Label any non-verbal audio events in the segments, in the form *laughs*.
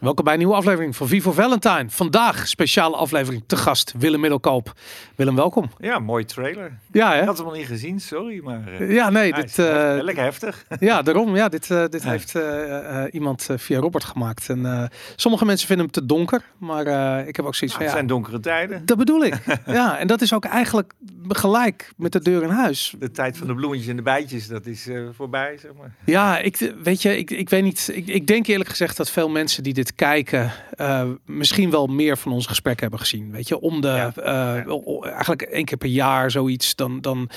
Welkom bij een nieuwe aflevering van Vivo Valentine. Vandaag speciale aflevering te gast Willem Middelkoop. Willem, welkom. Ja, mooi trailer. Ja, hè? Ik had hem nog niet gezien, sorry, maar uh, ja, nee, dit, eh, lekker heftig. *laughs* ja, daarom. Ja, dit, eh, dit Ja. heeft eh, eh, iemand eh, via Robert gemaakt. En eh, sommige mensen vinden hem te donker, maar eh, ik heb ook zoiets het van ja. zijn donkere tijden. Dat bedoel ik. *laughs* ja, en dat is ook eigenlijk gelijk met de deur in huis. De tijd van de bloemetjes en de bijtjes, dat is eh, voorbij, zeg maar. Ja, ik weet je, ik, ik weet niet. Ik, ik denk eerlijk gezegd dat veel mensen die dit kijken, eh, misschien wel meer van ons gesprek hebben gezien. Weet je, om de Ja. eh, eigenlijk één keer per jaar zoiets. Dan, dan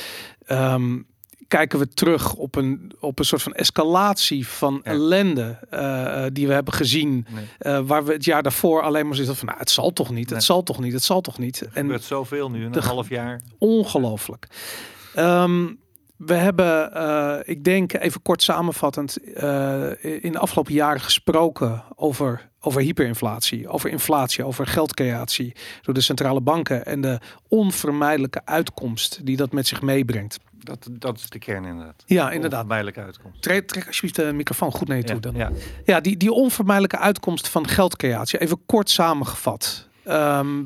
ehm, kijken we terug op een, op een soort van escalatie van Ja. ellende eh, die we hebben gezien. Nee. waar we het jaar daarvoor alleen maar zitten van, nou, het zal toch niet, Nee. het zal toch niet, het zal toch niet. Er En gebeurt zoveel nu, in een half jaar. ongelooflijk. Ehm, we hebben, eh, ik denk even kort samenvattend, eh, in de afgelopen jaren gesproken over, over hyperinflatie, over inflatie, over geldcreatie door de centrale banken en de onvermijdelijke uitkomst die dat met zich meebrengt. Dat, dat is de kern inderdaad. Ja, inderdaad. Onvermijdelijke uitkomst. Trek, trek alsjeblieft de microfoon goed naar je toe Ja, dan. ja. Ja, die, die onvermijdelijke uitkomst van geldcreatie, even kort samengevat. Ehm,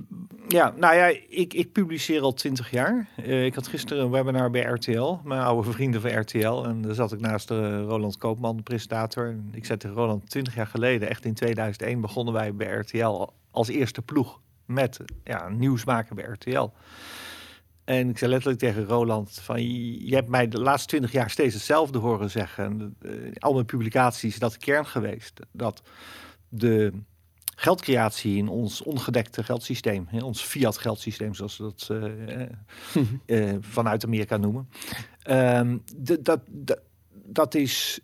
ja, nou ja, ik, ik publiceer al twintig jaar. Eh, ik had gisteren een webinar bij RTL, mijn oude vrienden van RTL. En daar zat ik naast de Roland Koopman, de presentator. En ik zei tegen Roland, twintig jaar geleden, echt in 2001, begonnen wij bij RTL als eerste ploeg met ja, nieuws maken bij RTL. En ik zei letterlijk tegen Roland van, je hebt mij de laatste twintig jaar steeds hetzelfde horen zeggen. En, eh, al mijn publicaties dat de kern geweest. Dat de geldcreatie in ons ongedekte geldsysteem, in ons fiat geldsysteem, zoals we dat eh, eh, eh, vanuit Amerika noemen. Ehm, dat, dat, dat, is,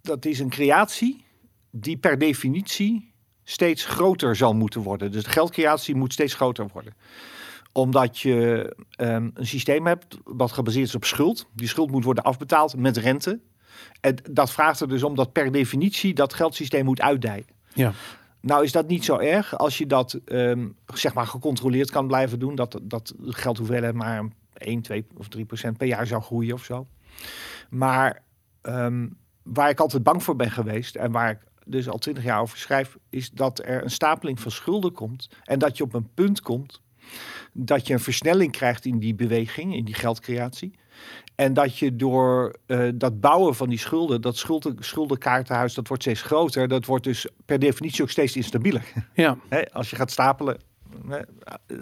dat is een creatie die per definitie steeds groter zal moeten worden. Dus de geldcreatie moet steeds groter worden omdat je ehm, een systeem hebt wat gebaseerd is op schuld. Die schuld moet worden afbetaald met rente. En dat vraagt er dus om dat per definitie dat geldsysteem moet uitdijen. ja. Nou is dat niet zo erg als je dat ehm, zeg maar gecontroleerd kan blijven doen. Dat, dat geldhoeveelheid maar 1, 2 of 3 procent per jaar zou groeien of zo. Maar ehm, waar ik altijd bang voor ben geweest en waar ik dus al twintig jaar over schrijf, is dat er een stapeling van schulden komt. En dat je op een punt komt dat je een versnelling krijgt in die beweging, in die geldcreatie. En dat je door eh, dat bouwen van die schulden, dat schulden, schuldenkaartenhuis, dat wordt steeds groter. Dat wordt dus per definitie ook steeds instabieler. *laughs* ja. Hè, als je gaat stapelen, hè,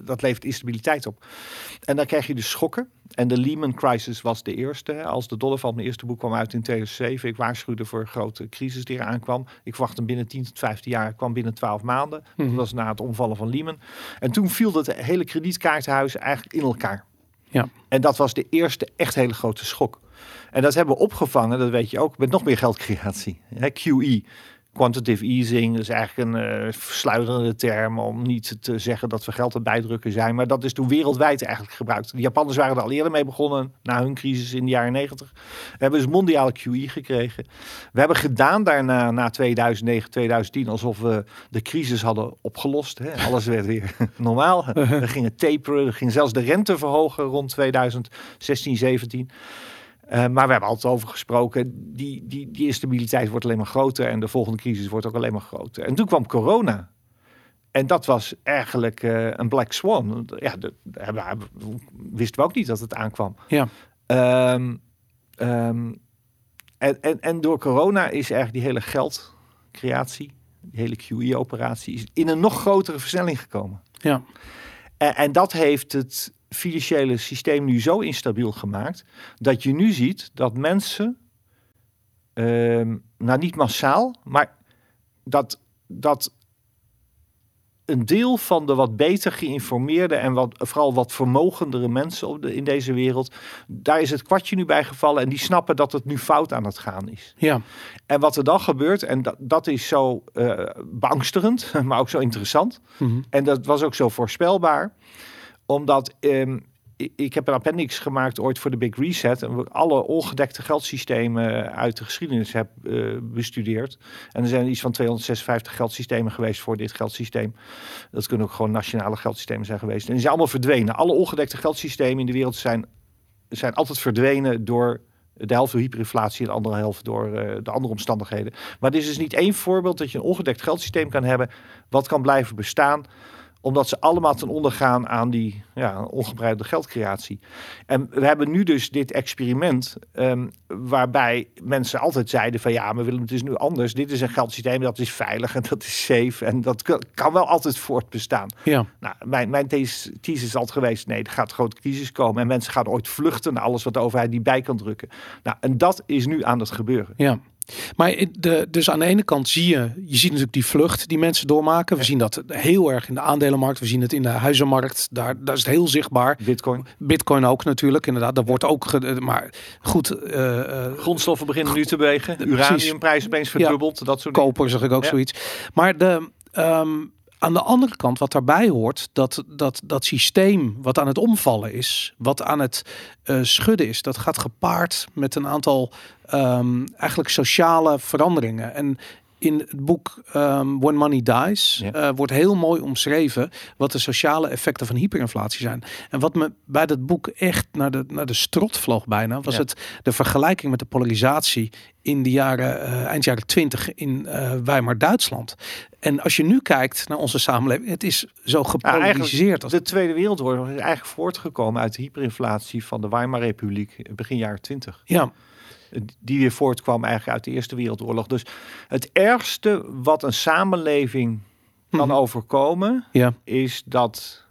dat levert instabiliteit op. En dan krijg je dus schokken. En de Lehman Crisis was de eerste. Als de dollar van mijn eerste boek kwam uit in 2007. Ik waarschuwde voor een grote crisis die eraan kwam. Ik verwachtte hem binnen 10 tot 15 jaar. Kwam binnen 12 maanden. Mhm. Dat was na het omvallen van Lehman. En toen viel dat hele kredietkaartenhuis eigenlijk in elkaar. Ja. En dat was de eerste echt hele grote schok. En dat hebben we opgevangen, dat weet je ook, met nog meer geldcreatie. Hè, QE, quantitative easing, is eigenlijk een versluiterende term om niet te zeggen dat we geld aan bijdrukken zijn. Maar dat is toen wereldwijd eigenlijk gebruikt. De Japanners waren er al eerder mee begonnen, na hun crisis in de jaren negentig. We hebben dus mondiale QE gekregen. We hebben gedaan daarna, na 2009, 2010, alsof we de crisis hadden opgelost. Hè. Alles werd weer *laughs* normaal. *laughs* We gingen taperen, we gingen zelfs de rente verhogen rond 2016, 17. Eh, maar we hebben altijd over gesproken, die, die, die instabiliteit wordt alleen maar groter en de volgende crisis wordt ook alleen maar groter. En toen kwam corona. En dat was eigenlijk eh, een black swan. Ja, dat wisten we ook niet dat het aankwam. Ja. Ehm, ehm, en, en, en door corona is eigenlijk die hele geldcreatie, die hele QE-operatie, is in een nog grotere versnelling gekomen. Ja. En, en dat heeft het financiële systeem nu zo instabiel gemaakt dat je nu ziet dat mensen, ehm, nou niet massaal, maar dat, dat een deel van de wat beter geïnformeerde en wat, vooral wat vermogendere mensen op de, in deze wereld, daar is het kwartje nu bij gevallen en die snappen dat het nu fout aan het gaan is. Ja. En wat er dan gebeurt, en dat, dat is zo beangstigend, *laughs* maar ook zo interessant. Mhm. En dat was ook zo voorspelbaar, omdat ehm, ik, heb een appendix gemaakt ooit voor de Big Reset. En we alle ongedekte geldsystemen uit de geschiedenis heb eh, bestudeerd. En er zijn iets van 256 geldsystemen geweest voor dit geldsysteem. Dat kunnen ook gewoon nationale geldsystemen zijn geweest. En die zijn allemaal verdwenen. Alle ongedekte geldsystemen in de wereld zijn, zijn altijd verdwenen door De helft door hyperinflatie en de andere helft door eh, de andere omstandigheden. Maar dit is dus niet één voorbeeld dat je een ongedekt geldsysteem kan hebben wat kan blijven bestaan omdat ze allemaal ten onder gaan aan die ja, ongebreide geldcreatie. En we hebben nu dus dit experiment ehm, waarbij mensen altijd zeiden van ja, maar willen het is nu anders. Dit is een geldsysteem dat is veilig en dat is safe en dat kan, wel altijd voortbestaan. Ja. Nou, mijn, mijn thesis is altijd geweest, nee, er gaat een grote crisis komen en mensen gaan ooit vluchten naar alles wat de overheid die bij kan drukken. Nou, en dat is nu aan het gebeuren. Ja. Maar de, dus aan de ene kant zie je, je ziet natuurlijk die vlucht die mensen doormaken. We zien dat heel erg in de aandelenmarkt. We zien het in de huizenmarkt. Daar, daar is het heel zichtbaar. Bitcoin. Bitcoin ook natuurlijk, inderdaad. Daar wordt ook, maar goed. Uh, Grondstoffen beginnen nu te bewegen. Uraniumprijs opeens verdubbeld. Ja, dat soort Koper zeg ik ook zoiets. Maar de... Um, aan de andere kant, wat daarbij hoort, dat, dat dat systeem wat aan het omvallen is, wat aan het uh, schudden is, dat gaat gepaard met een aantal um, eigenlijk sociale veranderingen. En in het boek um, When Money Dies uh, wordt heel mooi omschreven wat de sociale effecten van hyperinflatie zijn. En wat me bij dat boek echt naar de, naar de strot vloog bijna, was het de vergelijking met de polarisatie in de jaren, uh, eind jaren twintig in uh, Weimar Duitsland. En als je nu kijkt naar onze samenleving, het is zo gepolariseerd. als... De Tweede Wereldoorlog is eigenlijk voortgekomen uit de hyperinflatie van de Weimar Republiek begin jaren twintig. Ja die weer voortkwam eigenlijk uit de Eerste Wereldoorlog. Dus het ergste wat een samenleving kan mhm. overkomen, ja. is dat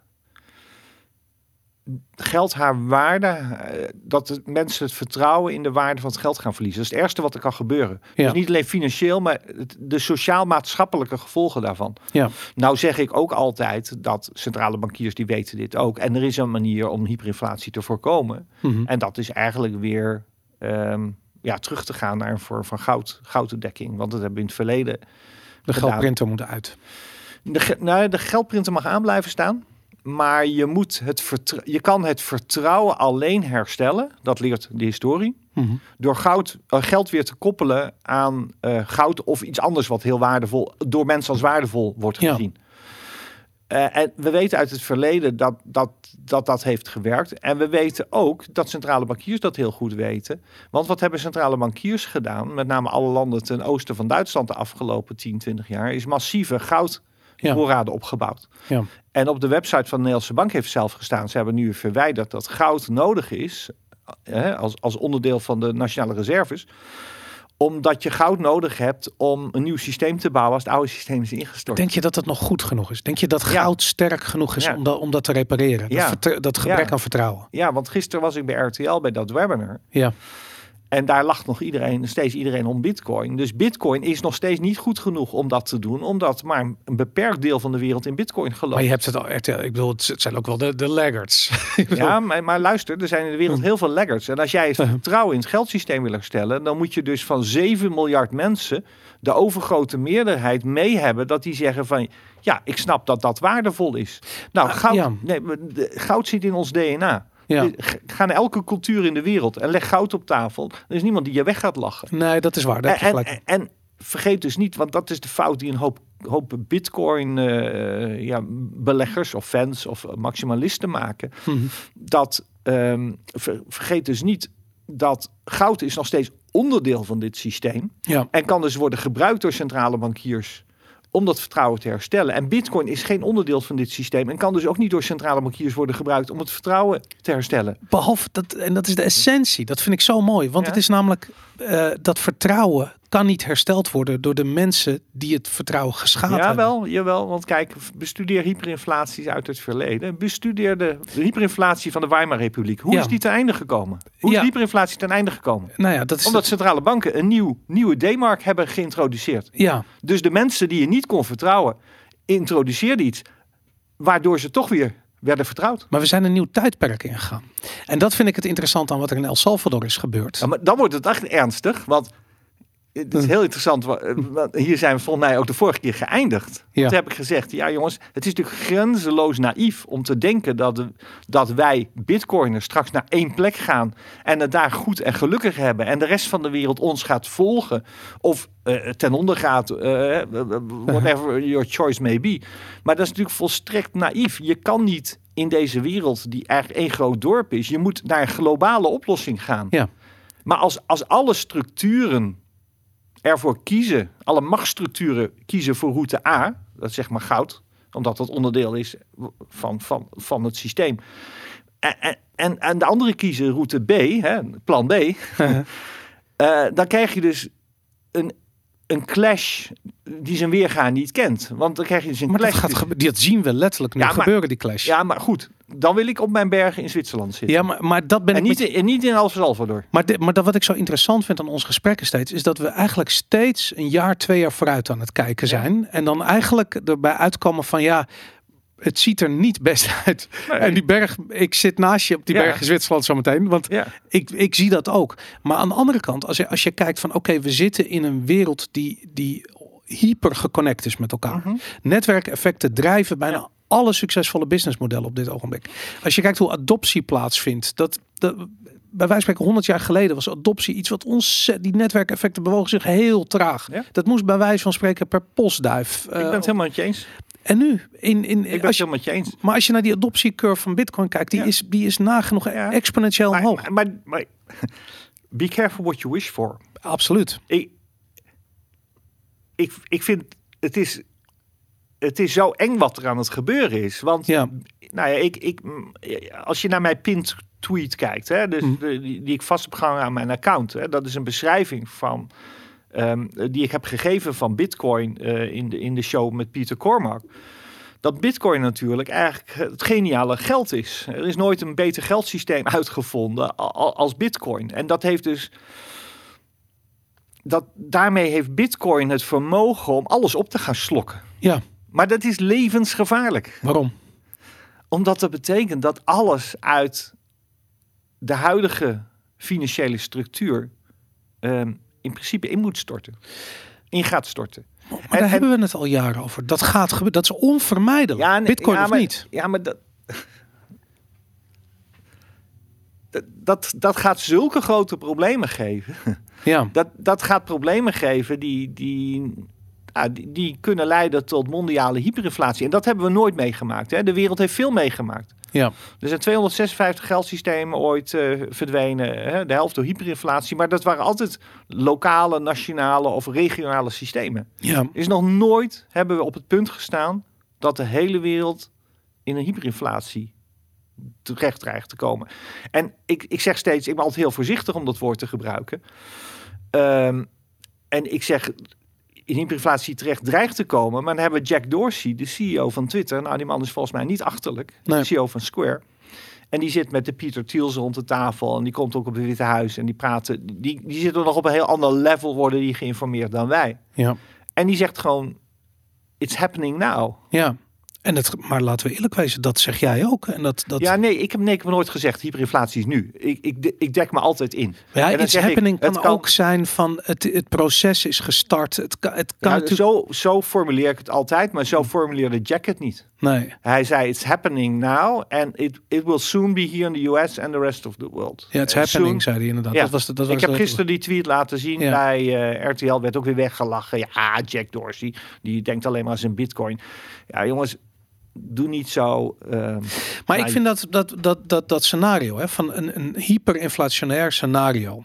geld haar waarde, eh, dat mensen het vertrouwen in de waarde van het geld gaan verliezen. Dat is het ergste wat er kan gebeuren. Ja. Dus niet alleen financieel, maar de sociaal-maatschappelijke gevolgen daarvan. Ja. Nou zeg ik ook altijd dat centrale bankiers die weten dit ook. En er is een manier om hyperinflatie te voorkomen. Mhm. En dat is eigenlijk weer ehm, ja, terug te gaan naar een vorm van goud, goudendekking. Want dat hebben we in het verleden. De geldprinter moet uit. De, nou, de geldprinter mag aan blijven staan. Maar je, moet het je kan het vertrouwen alleen herstellen. Dat leert de historie. Mhm. Door goud, uh, geld weer te koppelen aan uh, goud of iets anders wat heel waardevol, door mensen als waardevol wordt gezien. Ja. Uh, en we weten uit het verleden dat dat, dat dat heeft gewerkt. En we weten ook dat centrale bankiers dat heel goed weten. Want wat hebben centrale bankiers gedaan, met name alle landen ten oosten van Duitsland de afgelopen 10, 20 jaar, is massieve goudvoorraden ja. opgebouwd. Ja. En op de website van de Nederlandse Bank heeft zelf gestaan, ze hebben nu verwijderd dat goud nodig is, hè, als, als onderdeel van de nationale reserves omdat je goud nodig hebt om een nieuw systeem te bouwen als het oude systeem is ingestort. Denk je dat het nog goed genoeg is? Denk je dat goud sterk genoeg is om, dat, om dat te repareren? Dat, dat gebrek aan vertrouwen. Ja, want gisteren was ik bij RTL bij dat webinar. Ja. En daar lacht nog iedereen, steeds iedereen om bitcoin. Dus bitcoin is nog steeds niet goed genoeg om dat te doen. Omdat maar een beperkt deel van de wereld in bitcoin gelooft. Maar je hebt het al, ik bedoel, het zijn ook wel de, de laggards. *laughs* ja, maar, maar, luister, er zijn in de wereld hm. heel veel laggards. En als jij het *laughs* vertrouwen in het geldsysteem wil herstellen... dan moet je dus van 7 miljard mensen de overgrote meerderheid mee hebben... dat die zeggen van, ja, ik snap dat dat waardevol is. Nou, ah, goud, nee, goud zit in ons DNA. Ja. Ga naar elke cultuur in de wereld en leg goud op tafel. Er is niemand die je weg gaat lachen. Nee, dat is waar. Dat en, en, en, vergeet dus niet, want dat is de fout die een hoop, hoop bitcoin uh, ja, beleggers of fans of maximalisten maken. Mhm. Dat um, vergeet dus niet dat goud is nog steeds onderdeel van dit systeem. Ja. En kan dus worden gebruikt door centrale bankiers om dat vertrouwen te herstellen. En Bitcoin is geen onderdeel van dit systeem en kan dus ook niet door centrale bankiers worden gebruikt om het vertrouwen te herstellen. Behalve dat, en dat is de essentie, dat vind ik zo mooi, want het is namelijk uh, dat vertrouwen kan niet hersteld worden door de mensen die het vertrouwen geschaad ja, hebben. Jawel, jawel, want kijk, bestudeer hyperinflaties uit het verleden. Bestudeer de hyperinflatie van de Weimar Republiek. Hoe is die ten einde gekomen? Hoe is de hyperinflatie ten einde gekomen? Nou ja, dat is Omdat centrale banken een nieuw, nieuwe D-mark hebben geïntroduceerd. Ja. Dus de mensen die je niet kon vertrouwen, introduceerden iets waardoor ze toch weer werden vertrouwd. Maar we zijn een nieuw tijdperk ingegaan. En dat vind ik het interessant aan wat er in El Salvador is gebeurd. Ja, maar dan wordt het echt ernstig, want het is hm. heel interessant. Eh, hier zijn we volgens mij ook de vorige keer geëindigd. Ja. Toen heb ik gezegd, ja jongens, het is natuurlijk grenzeloos naïef om te denken dat, dat wij bitcoiners straks naar één plek gaan en het daar goed en gelukkig hebben en de rest van de wereld ons gaat volgen of uh, ten onder gaat, uh, whatever your choice may be. Maar dat is natuurlijk volstrekt naïef. Je kan niet in deze wereld die eigenlijk één groot dorp is, je moet naar een globale oplossing gaan. Ja. Maar als, als alle structuren ervoor kiezen, alle machtsstructuren kiezen voor route A, dat is zeg maar goud, omdat dat onderdeel is van, van, van het systeem. En, en, en de andere kiezen route B, hè, plan B, uh, *laughs* dan krijg je dus een een clash die zijn weerga niet kent. Want dan krijg je dus een maar clash. Dat, gaat dat zien we letterlijk nu ja, gebeuren, die clash. Ja, maar goed. Dan wil ik op mijn bergen in Zwitserland zitten. Ja, maar, maar dat ben en ik... Niet, met... en niet in El Salvador. Maar, de, maar dat wat ik zo interessant vind aan ons gesprekken steeds... is dat we eigenlijk steeds een jaar, twee jaar vooruit aan het kijken zijn. En dan eigenlijk erbij uitkomen van... ja, het ziet er niet best *laughs* uit. En die berg, ik zit naast je op die berg in Zwitserland zometeen. Want ja. ik, ik zie dat ook. Maar aan de andere kant, als je, als je kijkt van oké, we zitten in een wereld die, die hyper geconnect is met elkaar. Uh Netwerkeffecten drijven bijna alle succesvolle businessmodellen op dit ogenblik. Als je kijkt hoe adoptie plaatsvindt, dat, dat bij wijze van spreken 100 jaar geleden was adoptie iets wat ons die netwerkeffecten bewogen zich heel traag. Dat moest bij wijze van spreken per postduif. Ik ben het helemaal met je eens. En nu, in, in, ik ben als je, met je eens. Maar als je naar die adoptiecurve van Bitcoin kijkt, die, is, die is nagenoeg ja. exponentieel maar, hoog. Maar, maar, maar, be careful what you wish for. Absoluut. Ik, ik, ik vind het is, het is zo eng wat er aan het gebeuren is. Want ja. nou ja, ik, ik, als je naar mijn pint tweet kijkt, hè, dus mm. de, die, die, ik vast heb gehangen aan mijn account, hè, dat is een beschrijving van Um, die ik heb gegeven van Bitcoin uh, in, de, in de show met Pieter Cormack. Dat Bitcoin natuurlijk eigenlijk het geniale geld is. Er is nooit een beter geldsysteem uitgevonden als Bitcoin. En dat heeft dus. Dat, daarmee heeft Bitcoin het vermogen om alles op te gaan slokken. Ja. Maar dat is levensgevaarlijk. Waarom? Omdat dat betekent dat alles uit de huidige financiële structuur um, in principe in moet storten. In gaat storten. Maar en, daar hebben we het al jaren over. Dat gaat gebeuren. Dat is onvermijdelijk. Ja, Bitcoin ja, maar, of niet? Ja, maar *laughs* dat, dat, dat, gaat zulke grote problemen geven. *laughs* Ja. Dat, dat gaat problemen geven die, die, die, die, kunnen leiden tot mondiale hyperinflatie. En dat hebben we nooit meegemaakt. Hè? De wereld heeft veel meegemaakt. Ja. Er zijn 256 geldsystemen ooit uh, verdwenen. Hè? De helft door hyperinflatie. Maar dat waren altijd lokale, nationale of regionale systemen. Ja. Is nog nooit hebben we op het punt gestaan dat de hele wereld in een hyperinflatie terecht dreigt te komen. En ik, ik zeg steeds, ik ben altijd heel voorzichtig om dat woord te gebruiken. Um, en ik zeg, in hyperinflatie terecht dreigt te komen. Maar dan hebben we Jack Dorsey, de CEO van Twitter. Nou, die man is volgens mij niet achterlijk. Nee. De CEO van Square. En die zit met de Peter Thiels rond de tafel. En die komt ook op het Witte Huis. En die praten. Die, die zitten nog op een heel ander level, worden die geïnformeerd dan wij. Ja. En die zegt gewoon: It's happening now. Ja. En het, maar laten we eerlijk wezen, dat zeg jij ook. En dat, dat... Ja, nee, ik heb, nee, ik heb nooit gezegd hyperinflatie is nu. Ik, ik, ik dek me altijd in. Ja, iets happening ik, kan, ook zijn van het, het proces is gestart. Het, het kan ja, zo, zo formuleer ik het altijd, maar zo formuleerde Jack het niet. Nee. Hij zei, it's happening now and it, it will soon be here in the US and the rest of the world. Ja, it's happening, soon, zei hij inderdaad. Ja. Dat was, dat was ik heb gisteren die tweet laten zien bij uh, eh, RTL, werd ook weer weggelachen. Ja, Jack Dorsey, die denkt alleen maar aan zijn bitcoin. Ja, jongens, doe niet zo. Uh, maar ik vind dat, dat, dat, dat, dat scenario hè, van een, een hyperinflationair scenario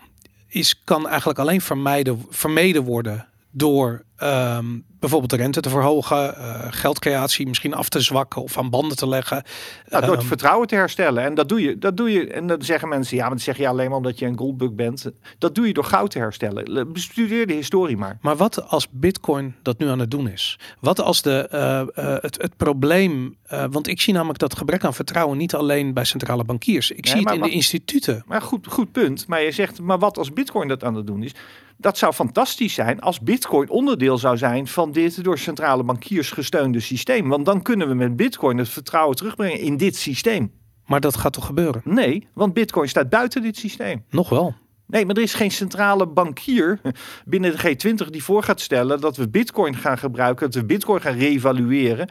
is, kan eigenlijk alleen vermijden, vermeden worden door um, bijvoorbeeld de rente te verhogen, uh, geldcreatie misschien af te zwakken of aan banden te leggen. Nou, door het ehm, vertrouwen te herstellen. En dat doe je. Dat doe je. En dan zeggen mensen, ja, maar dat zeg je alleen maar omdat je een goldbug bent. Dat doe je door goud te herstellen. Bestudeer de historie maar. Maar wat als Bitcoin dat nu aan het doen is? Wat als de, uh, uh, het, het probleem, want ik zie namelijk dat gebrek aan vertrouwen niet alleen bij centrale bankiers. Ik zie het in de instituten. Maar goed, goed punt. Maar je zegt, maar wat als Bitcoin dat aan het doen is? Dat zou fantastisch zijn als Bitcoin onderdeel zou zijn van dit door centrale bankiers gesteunde systeem. Want dan kunnen we met Bitcoin het vertrouwen terugbrengen in dit systeem. Maar dat gaat toch gebeuren? Nee, want Bitcoin staat buiten dit systeem. Nog wel. Nee, maar er is geen centrale bankier *laughs* binnen de G20 die voor gaat stellen dat we Bitcoin gaan gebruiken, dat we Bitcoin gaan reevalueren,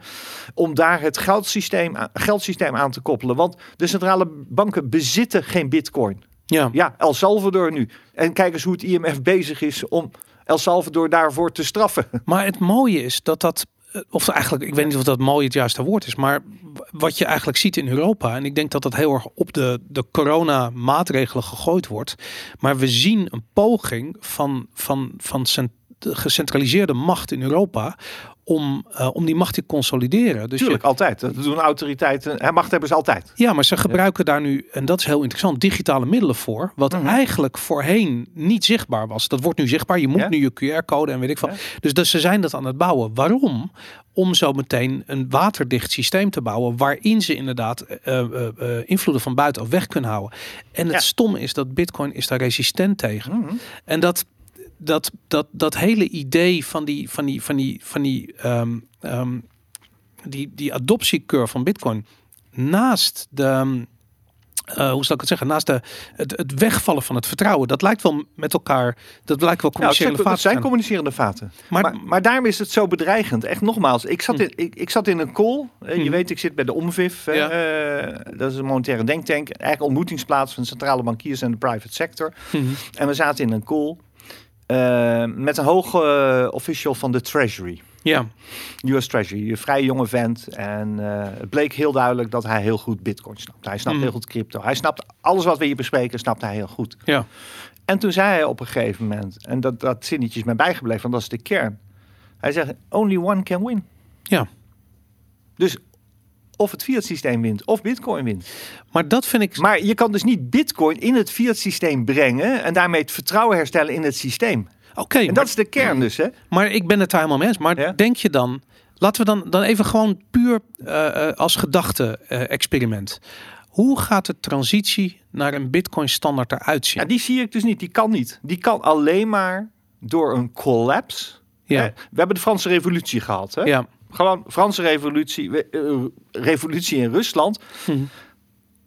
om daar het geldsysteem, geldsysteem aan te koppelen. Want de centrale banken bezitten geen Bitcoin. Ja. ja, El Salvador nu. En kijk eens hoe het IMF bezig is om El Salvador daarvoor te straffen. *laughs* Maar het mooie is dat dat of eigenlijk, ik weet niet of dat mooi het juiste woord is, maar wat je eigenlijk ziet in Europa, en ik denk dat dat heel erg op de, de corona-maatregelen gegooid wordt, maar we zien een poging van, van, van cent, gecentraliseerde macht in Europa om, uh, om die macht te consolideren. Dus Tuurlijk, je, altijd. Dat doen autoriteiten. Hè, macht hebben ze altijd. Ja, maar ze gebruiken daar nu, en dat is heel interessant, digitale middelen voor. Wat mm -hmm. eigenlijk voorheen niet zichtbaar was. Dat wordt nu zichtbaar. Je moet ja? nu je QR-code en weet ik van. Ja? Dus, dus ze zijn dat aan het bouwen. Waarom? Om zo meteen een waterdicht systeem te bouwen. Waarin ze inderdaad uh, uh, invloeden van buitenaf weg kunnen houden. En het stomme is dat Bitcoin is daar resistent tegen. Mm -hmm. En dat dat, dat, dat hele idee van die, van die, van die, van die, um, um, die, die adoptiecurve van Bitcoin naast de. Uh, hoe zal ik het zeggen? Naast de, het, het, wegvallen van het vertrouwen. Dat lijkt wel met elkaar. Dat lijkt wel communicerende nou, vaten. zijn communicerende vaten. Maar, maar, maar, daarom is het zo bedreigend. Echt nogmaals. Ik zat in, ik, ik zat in een call. Uh, je weet, ik zit bij de OMVIF. Ja. Uh, dat is een monetaire denktank. Eigenlijk ontmoetingsplaats van centrale bankiers en de private sector. Mhm. En we zaten in een call. Uh, met een hoge uh, official van de Treasury. Ja. US Treasury, een vrij jonge vent. En uh, het bleek heel duidelijk dat hij heel goed Bitcoin snapt. Hij snapt Mm. heel goed crypto. Hij snapt alles wat we hier bespreken, snapt hij heel goed. Ja. En toen zei hij op een gegeven moment, en dat, dat zinnetje is mij bijgebleven, want dat is de kern. Hij zegt, only one can win. Ja. Dus of het fiat systeem wint of bitcoin wint. Maar dat vind ik. Maar je kan dus niet bitcoin in het fiat systeem brengen en daarmee het vertrouwen herstellen in het systeem. Oké. Okay, en dat is de kern dus, hè? Maar ik ben het daar helemaal mee eens. Maar ja? denk je dan, laten we dan, dan even gewoon puur uh, als gedachte-experiment. Uh, Hoe gaat de transitie naar een bitcoin standaard eruit zien? Ja, die zie ik dus niet. Die kan niet. Die kan alleen maar door een collapse. Ja. Hè? We hebben de Franse revolutie gehad. Hè? Ja. Gewoon Franse revolutie, uh, revolutie in Rusland. Mhm.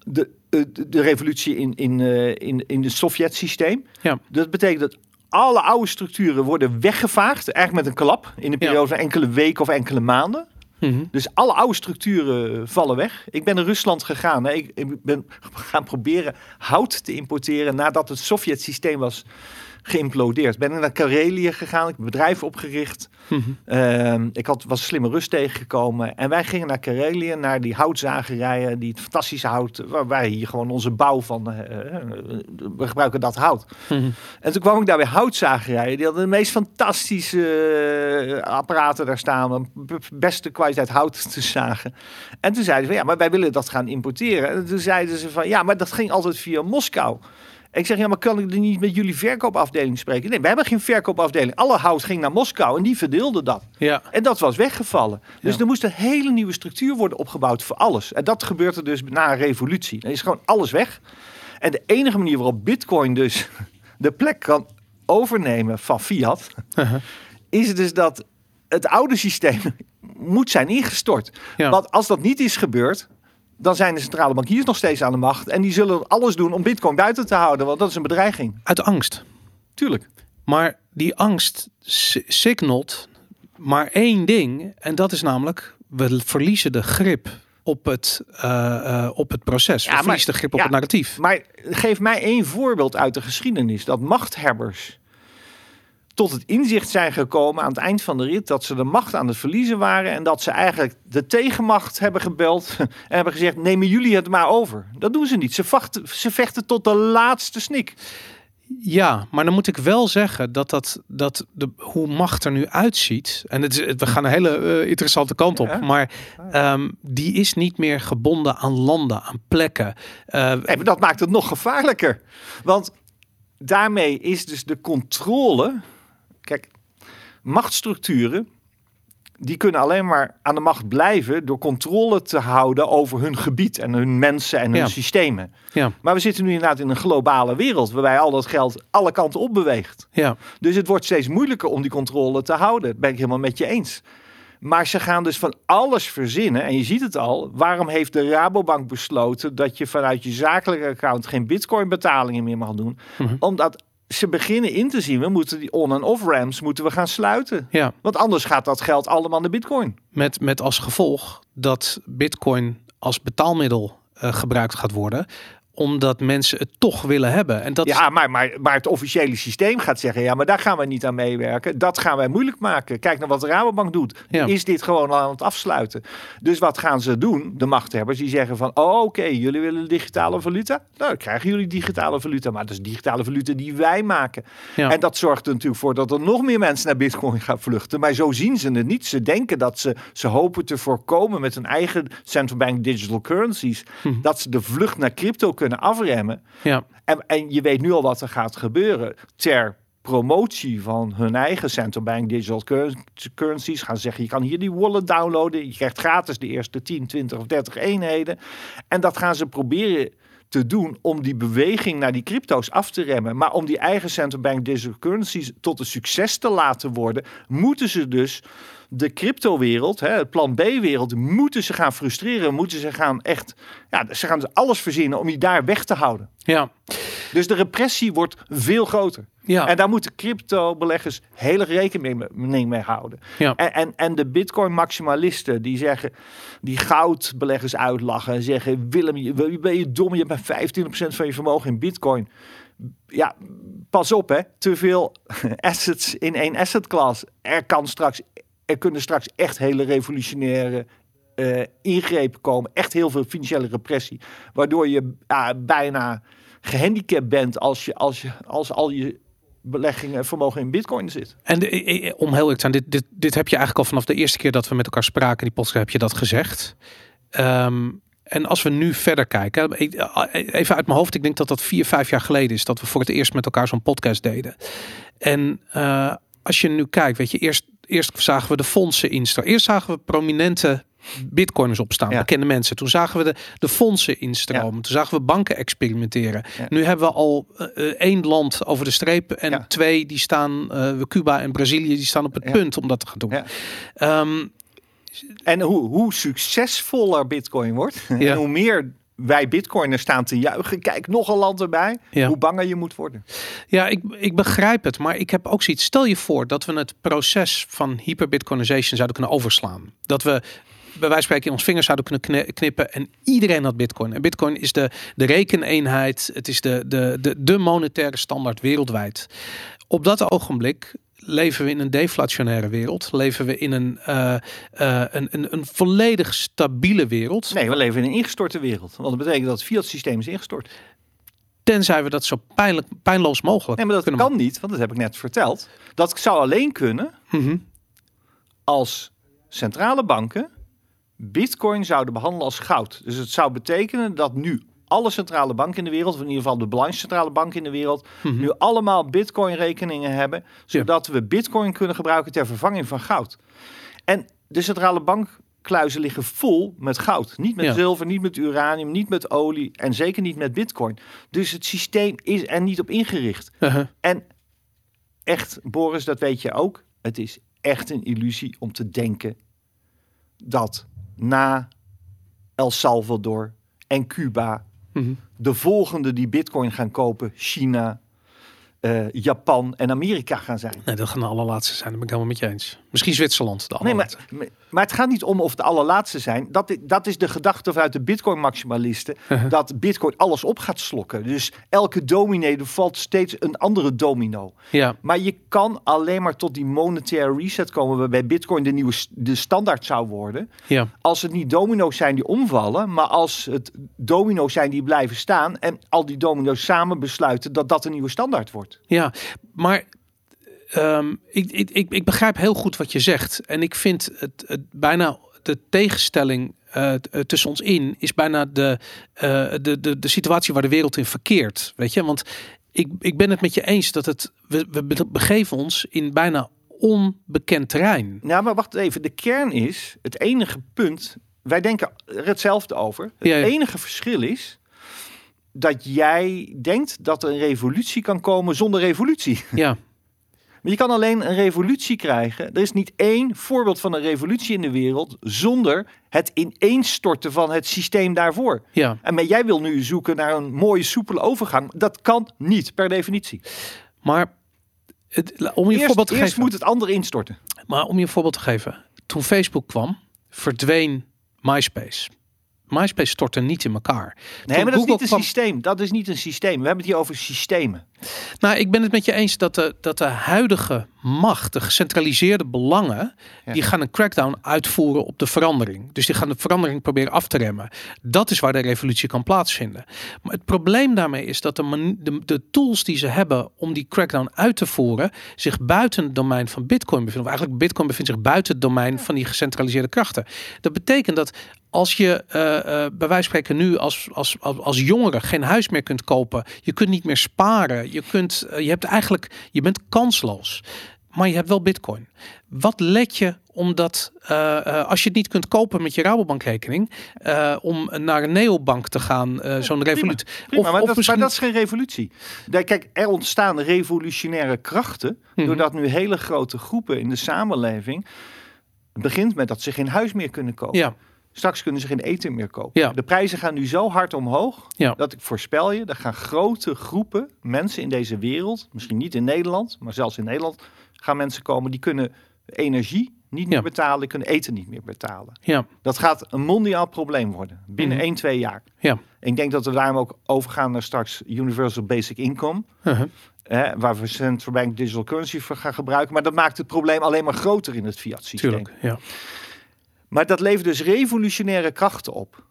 De, uh, de revolutie in, in, uh, in, in het Sovjet-systeem. Ja. Dat betekent dat alle oude structuren worden weggevaagd. Eigenlijk met een klap. In een periode ja. van enkele weken of enkele maanden. Mm -hmm. Dus alle oude structuren vallen weg. Ik ben naar Rusland gegaan. Hè. Ik, ik ben gaan proberen hout te importeren nadat het Sovjet-systeem was geïmplodeerd. Ben ik naar Karelië gegaan, ik heb een bedrijf opgericht. Mm -hmm. uh, ik had, was slimme rust tegengekomen. En wij gingen naar Karelië, naar die houtzagerijen, die het fantastische hout, waar wij hier gewoon onze bouw van, uh, we gebruiken dat hout. Mm -hmm. En toen kwam ik daar weer houtzagerijen, die hadden de meest fantastische uh, apparaten daar staan, beste kwaliteit hout *laughs* te zagen. En toen zeiden ze van, ja, maar wij willen dat gaan importeren. En toen zeiden ze van, ja, maar dat ging altijd via Moskou. Ik zeg, ja, maar kan ik er niet met jullie verkoopafdeling spreken? Nee, we hebben geen verkoopafdeling. Alle hout ging naar Moskou en die verdeelde dat. Ja. En dat was weggevallen. Dus Ja. er moest een hele nieuwe structuur worden opgebouwd voor alles. En dat gebeurde dus na een revolutie. Dan is gewoon alles weg. En de enige manier waarop bitcoin dus *laughs* de plek kan overnemen van fiat... Uh -huh. is dus dat het oude systeem *laughs* moet zijn ingestort. Ja. Want als dat niet is gebeurd dan zijn de centrale bankiers nog steeds aan de macht. En die zullen alles doen om bitcoin buiten te houden, want dat is een bedreiging. Uit angst. Tuurlijk. Maar die angst signalt maar één ding. En dat is namelijk, we verliezen de grip op het, uh, uh, op het proces. We verliezen de grip op ja, het narratief. Maar geef mij één voorbeeld uit de geschiedenis. Dat machthebbers tot het inzicht zijn gekomen aan het eind van de rit dat ze de macht aan het verliezen waren en dat ze eigenlijk de tegenmacht hebben gebeld *laughs* en hebben gezegd: nemen jullie het maar over. Dat doen ze niet. Ze, vachten, ze vechten tot de laatste snik. Ja, maar dan moet ik wel zeggen dat, dat, dat de, hoe macht er nu uitziet. En het is, we gaan een hele uh, interessante kant op. Ja. Maar um, die is niet meer gebonden aan landen, aan plekken. Uh, nee, maar dat maakt het nog gevaarlijker. Want daarmee is dus de controle. Kijk, machtsstructuren. Die kunnen alleen maar aan de macht blijven door controle te houden over hun gebied en hun mensen en hun ja. systemen. Ja. Maar we zitten nu inderdaad in een globale wereld waarbij al dat geld alle kanten op beweegt. Ja. Dus het wordt steeds moeilijker om die controle te houden. Dat ben ik helemaal met je eens. Maar ze gaan dus van alles verzinnen. En je ziet het al. Waarom heeft de Rabobank besloten dat je vanuit je zakelijke account geen bitcoin betalingen meer mag doen? Mm -hmm. Omdat ze beginnen in te zien, we moeten die on- en off-ramps moeten we gaan sluiten. Ja. Want anders gaat dat geld allemaal naar bitcoin. Met, met als gevolg dat bitcoin als betaalmiddel uh, gebruikt gaat worden omdat mensen het toch willen hebben. En dat is- Ja, maar, maar, maar het officiële systeem gaat zeggen: ja, maar daar gaan we niet aan meewerken. Dat gaan wij moeilijk maken. Kijk naar wat de Rabobank doet. Ja. Is dit gewoon aan het afsluiten? Dus wat gaan ze doen? De machthebbers die zeggen: van, oh, oké, jullie willen digitale valuta? Nou, dan krijgen jullie digitale valuta. Maar dat is digitale valuta die wij maken. Ja. En dat zorgt er natuurlijk voor dat er nog meer mensen naar Bitcoin gaan vluchten. Maar zo zien ze het niet. Ze denken dat ze, ze hopen te voorkomen met hun eigen central bank digital currencies. Hm. Dat ze de vlucht naar crypto kunnen afremmen. ja, En, en je weet nu al wat er gaat gebeuren. Ter promotie van hun eigen central bank digital cur- currencies gaan ze zeggen: je kan hier die wallet downloaden. Je krijgt gratis de eerste 10, 20 of 30 eenheden. En dat gaan ze proberen te doen om die beweging naar die crypto's af te remmen. Maar om die eigen central bank digital currencies tot een succes te laten worden, moeten ze dus de cryptowereld, het plan B-wereld, moeten ze gaan frustreren. Moeten ze gaan echt, ja, ze gaan dus alles verzinnen om die daar weg te houden. ja, Dus de repressie wordt veel groter. ja, En daar moeten crypto-beleggers heel erg rekening mee, mee houden. ja. En, en, en de bitcoin-maximalisten die zeggen, die goudbeleggers uitlachen en zeggen: Willem, je, ben je dom? Je hebt maar 25% van je vermogen in bitcoin. Ja, pas op hè. Te veel *laughs* assets in één asset class. Er kan straks, er kunnen straks echt hele revolutionaire eh, ingrepen komen. Echt heel veel financiële repressie. Waardoor je bijna gehandicapt bent als, je, als, je, als al je beleggingen vermogen in bitcoin zit. En eh, eh, om heel eerlijk te zijn, dit, dit, dit heb je eigenlijk al vanaf de eerste keer dat we met elkaar spraken, in die podcast, heb je dat gezegd. Ehm, en als we nu verder kijken, even uit mijn hoofd, ik denk dat dat vier, vijf jaar geleden is dat we voor het eerst met elkaar zo'n podcast deden. En als je nu kijkt, weet je, eerst, eerst zagen we de fondsen instromen. Eerst zagen we prominente bitcoiners opstaan, Ja. bekende mensen. Toen zagen we de, de fondsen instromen. Toen zagen we banken experimenteren. Ja. Nu hebben we al eh, één land over de streep en twee die staan, eh Cuba en Brazilië, die staan op het punt om dat te gaan doen. Ehm, En hoe, hoe succesvoller Bitcoin wordt, en *laughs* hoe meer wij Bitcoiners staan te juichen, kijk, nog een land erbij, Ja. hoe banger je moet worden. Ja, ik, ik begrijp het, maar ik heb ook zoiets. Stel je voor dat we het proces van hyperbitcoinization zouden kunnen overslaan. Dat we bij wijze van spreken in ons vingers zouden kunnen kni- knippen en iedereen had bitcoin. En bitcoin is de, de rekeneenheid, het is de, de, de, de monetaire standaard wereldwijd. Op dat ogenblik leven we in een deflationaire wereld. Leven we in een, eh, eh, een, een, een volledig stabiele wereld. Nee, we leven in een ingestorte wereld. Want dat betekent dat het fiat-systeem is ingestort. Tenzij we dat zo pijnlijk, pijnloos mogelijk Nee, maar dat kunnen kan niet, want dat heb ik net verteld. Dat zou alleen kunnen Mhm. als centrale banken bitcoin zouden behandelen als goud. Dus het zou betekenen dat nu alle centrale banken in de wereld, of in ieder geval de belangrijkste centrale banken in de wereld, Mhm. nu allemaal bitcoin rekeningen hebben, zodat we bitcoin kunnen gebruiken ter vervanging van goud. En de centrale bankkluizen liggen vol met goud. Niet met Ja. zilver, niet met uranium, niet met olie en zeker niet met bitcoin. Dus het systeem is er niet op ingericht. Uh-huh. En echt, Boris, dat weet je ook. Het is echt een illusie om te denken dat na El Salvador en Cuba Mhm. de volgende die Bitcoin gaan kopen, China, eh, Japan en Amerika gaan zijn. Nee, dat gaan de allerlaatste zijn. Dat ben ik helemaal met je eens. Misschien Zwitserland. De Nee, maar, maar het gaat niet om of de allerlaatste zijn. Dat, dat is de gedachte vanuit de Bitcoin-maximalisten. *laughs* Dat Bitcoin alles op gaat slokken. Dus elke dominee, er valt steeds een andere domino. Ja, Maar je kan alleen maar tot die monetaire reset komen, waarbij Bitcoin de nieuwe de standaard zou worden. ja. Als het niet domino's zijn die omvallen, maar als het domino's zijn die blijven staan en al die domino's samen besluiten dat dat een nieuwe standaard wordt. Ja, maar ehm, ik, ik, ik, ik begrijp heel goed wat je zegt. En ik vind het, het bijna de tegenstelling eh, eh, tussen ons in is bijna de, eh, de, de, de situatie waar de wereld in verkeert. Weet je, want ik, ik ben het met je eens dat het, we, we be- begeven ons in bijna onbekend terrein. Nou, maar wacht even. De kern is, het enige punt, wij denken er hetzelfde over. Het Ja, ja. enige verschil is dat jij denkt dat er een revolutie kan komen zonder revolutie. *laughs* Ja, Maar je kan alleen een revolutie krijgen. Er is niet één voorbeeld van een revolutie in de wereld zonder het ineenstorten van het systeem daarvoor. ja. En maar jij wil nu zoeken naar een mooie, soepele overgang. Dat kan niet, per definitie. Maar het, om je Eerst, voorbeeld te eerst geven. moet het ander instorten. Maar om je een voorbeeld te geven. Toen Facebook kwam, verdween MySpace. MySpace stortte niet in elkaar. Nee, Toen maar dat is niet een systeem. Dat is niet een systeem. We hebben het hier over systemen. Nou, ik ben het met je eens dat de, dat de huidige macht, de gecentraliseerde belangen, Ja. die gaan een crackdown uitvoeren op de verandering. Dus die gaan de verandering proberen af te remmen. Dat is waar de revolutie kan plaatsvinden. Maar het probleem daarmee is dat de, de tools die ze hebben om die crackdown uit te voeren, zich buiten het domein van Bitcoin bevinden. Of eigenlijk Bitcoin bevindt zich buiten het domein van die gecentraliseerde krachten. Dat betekent dat als je eh, eh, bij wijze van spreken nu als, als, als, als jongere geen huis meer kunt kopen, je kunt niet meer sparen, je, kunt, eh, je hebt eigenlijk, je bent kansloos. Maar je hebt wel bitcoin. Wat let je omdat eh, eh, als je het niet kunt kopen met je Rabobankrekening, eh om naar een neobank te gaan, zo'n revolutie. Prima, maar, dat, misschien- maar dat is geen revolutie. Kijk, er ontstaan revolutionaire krachten. Mhm. Doordat nu hele grote groepen in de samenleving. Het begint met dat ze geen huis meer kunnen kopen. Ja, Straks kunnen ze geen eten meer kopen. Ja. De prijzen gaan nu zo hard omhoog. Ja. Dat ik voorspel je, er gaan grote groepen mensen in deze wereld. Misschien niet in Nederland, maar zelfs in Nederland. Gaan mensen komen die kunnen energie niet meer Ja. betalen. Die kunnen eten niet meer betalen. ja, Dat gaat een mondiaal probleem worden. Binnen Mhm. 1, 2 jaar. ja. Ik denk dat we daarom ook overgaan naar straks Universal Basic Income. Uh-huh. Hè, waar we central bank digital currency voor gaan gebruiken. Maar dat maakt het probleem alleen maar groter in het fiat systeem. Tuurlijk. Ja. Maar dat levert dus revolutionaire krachten op.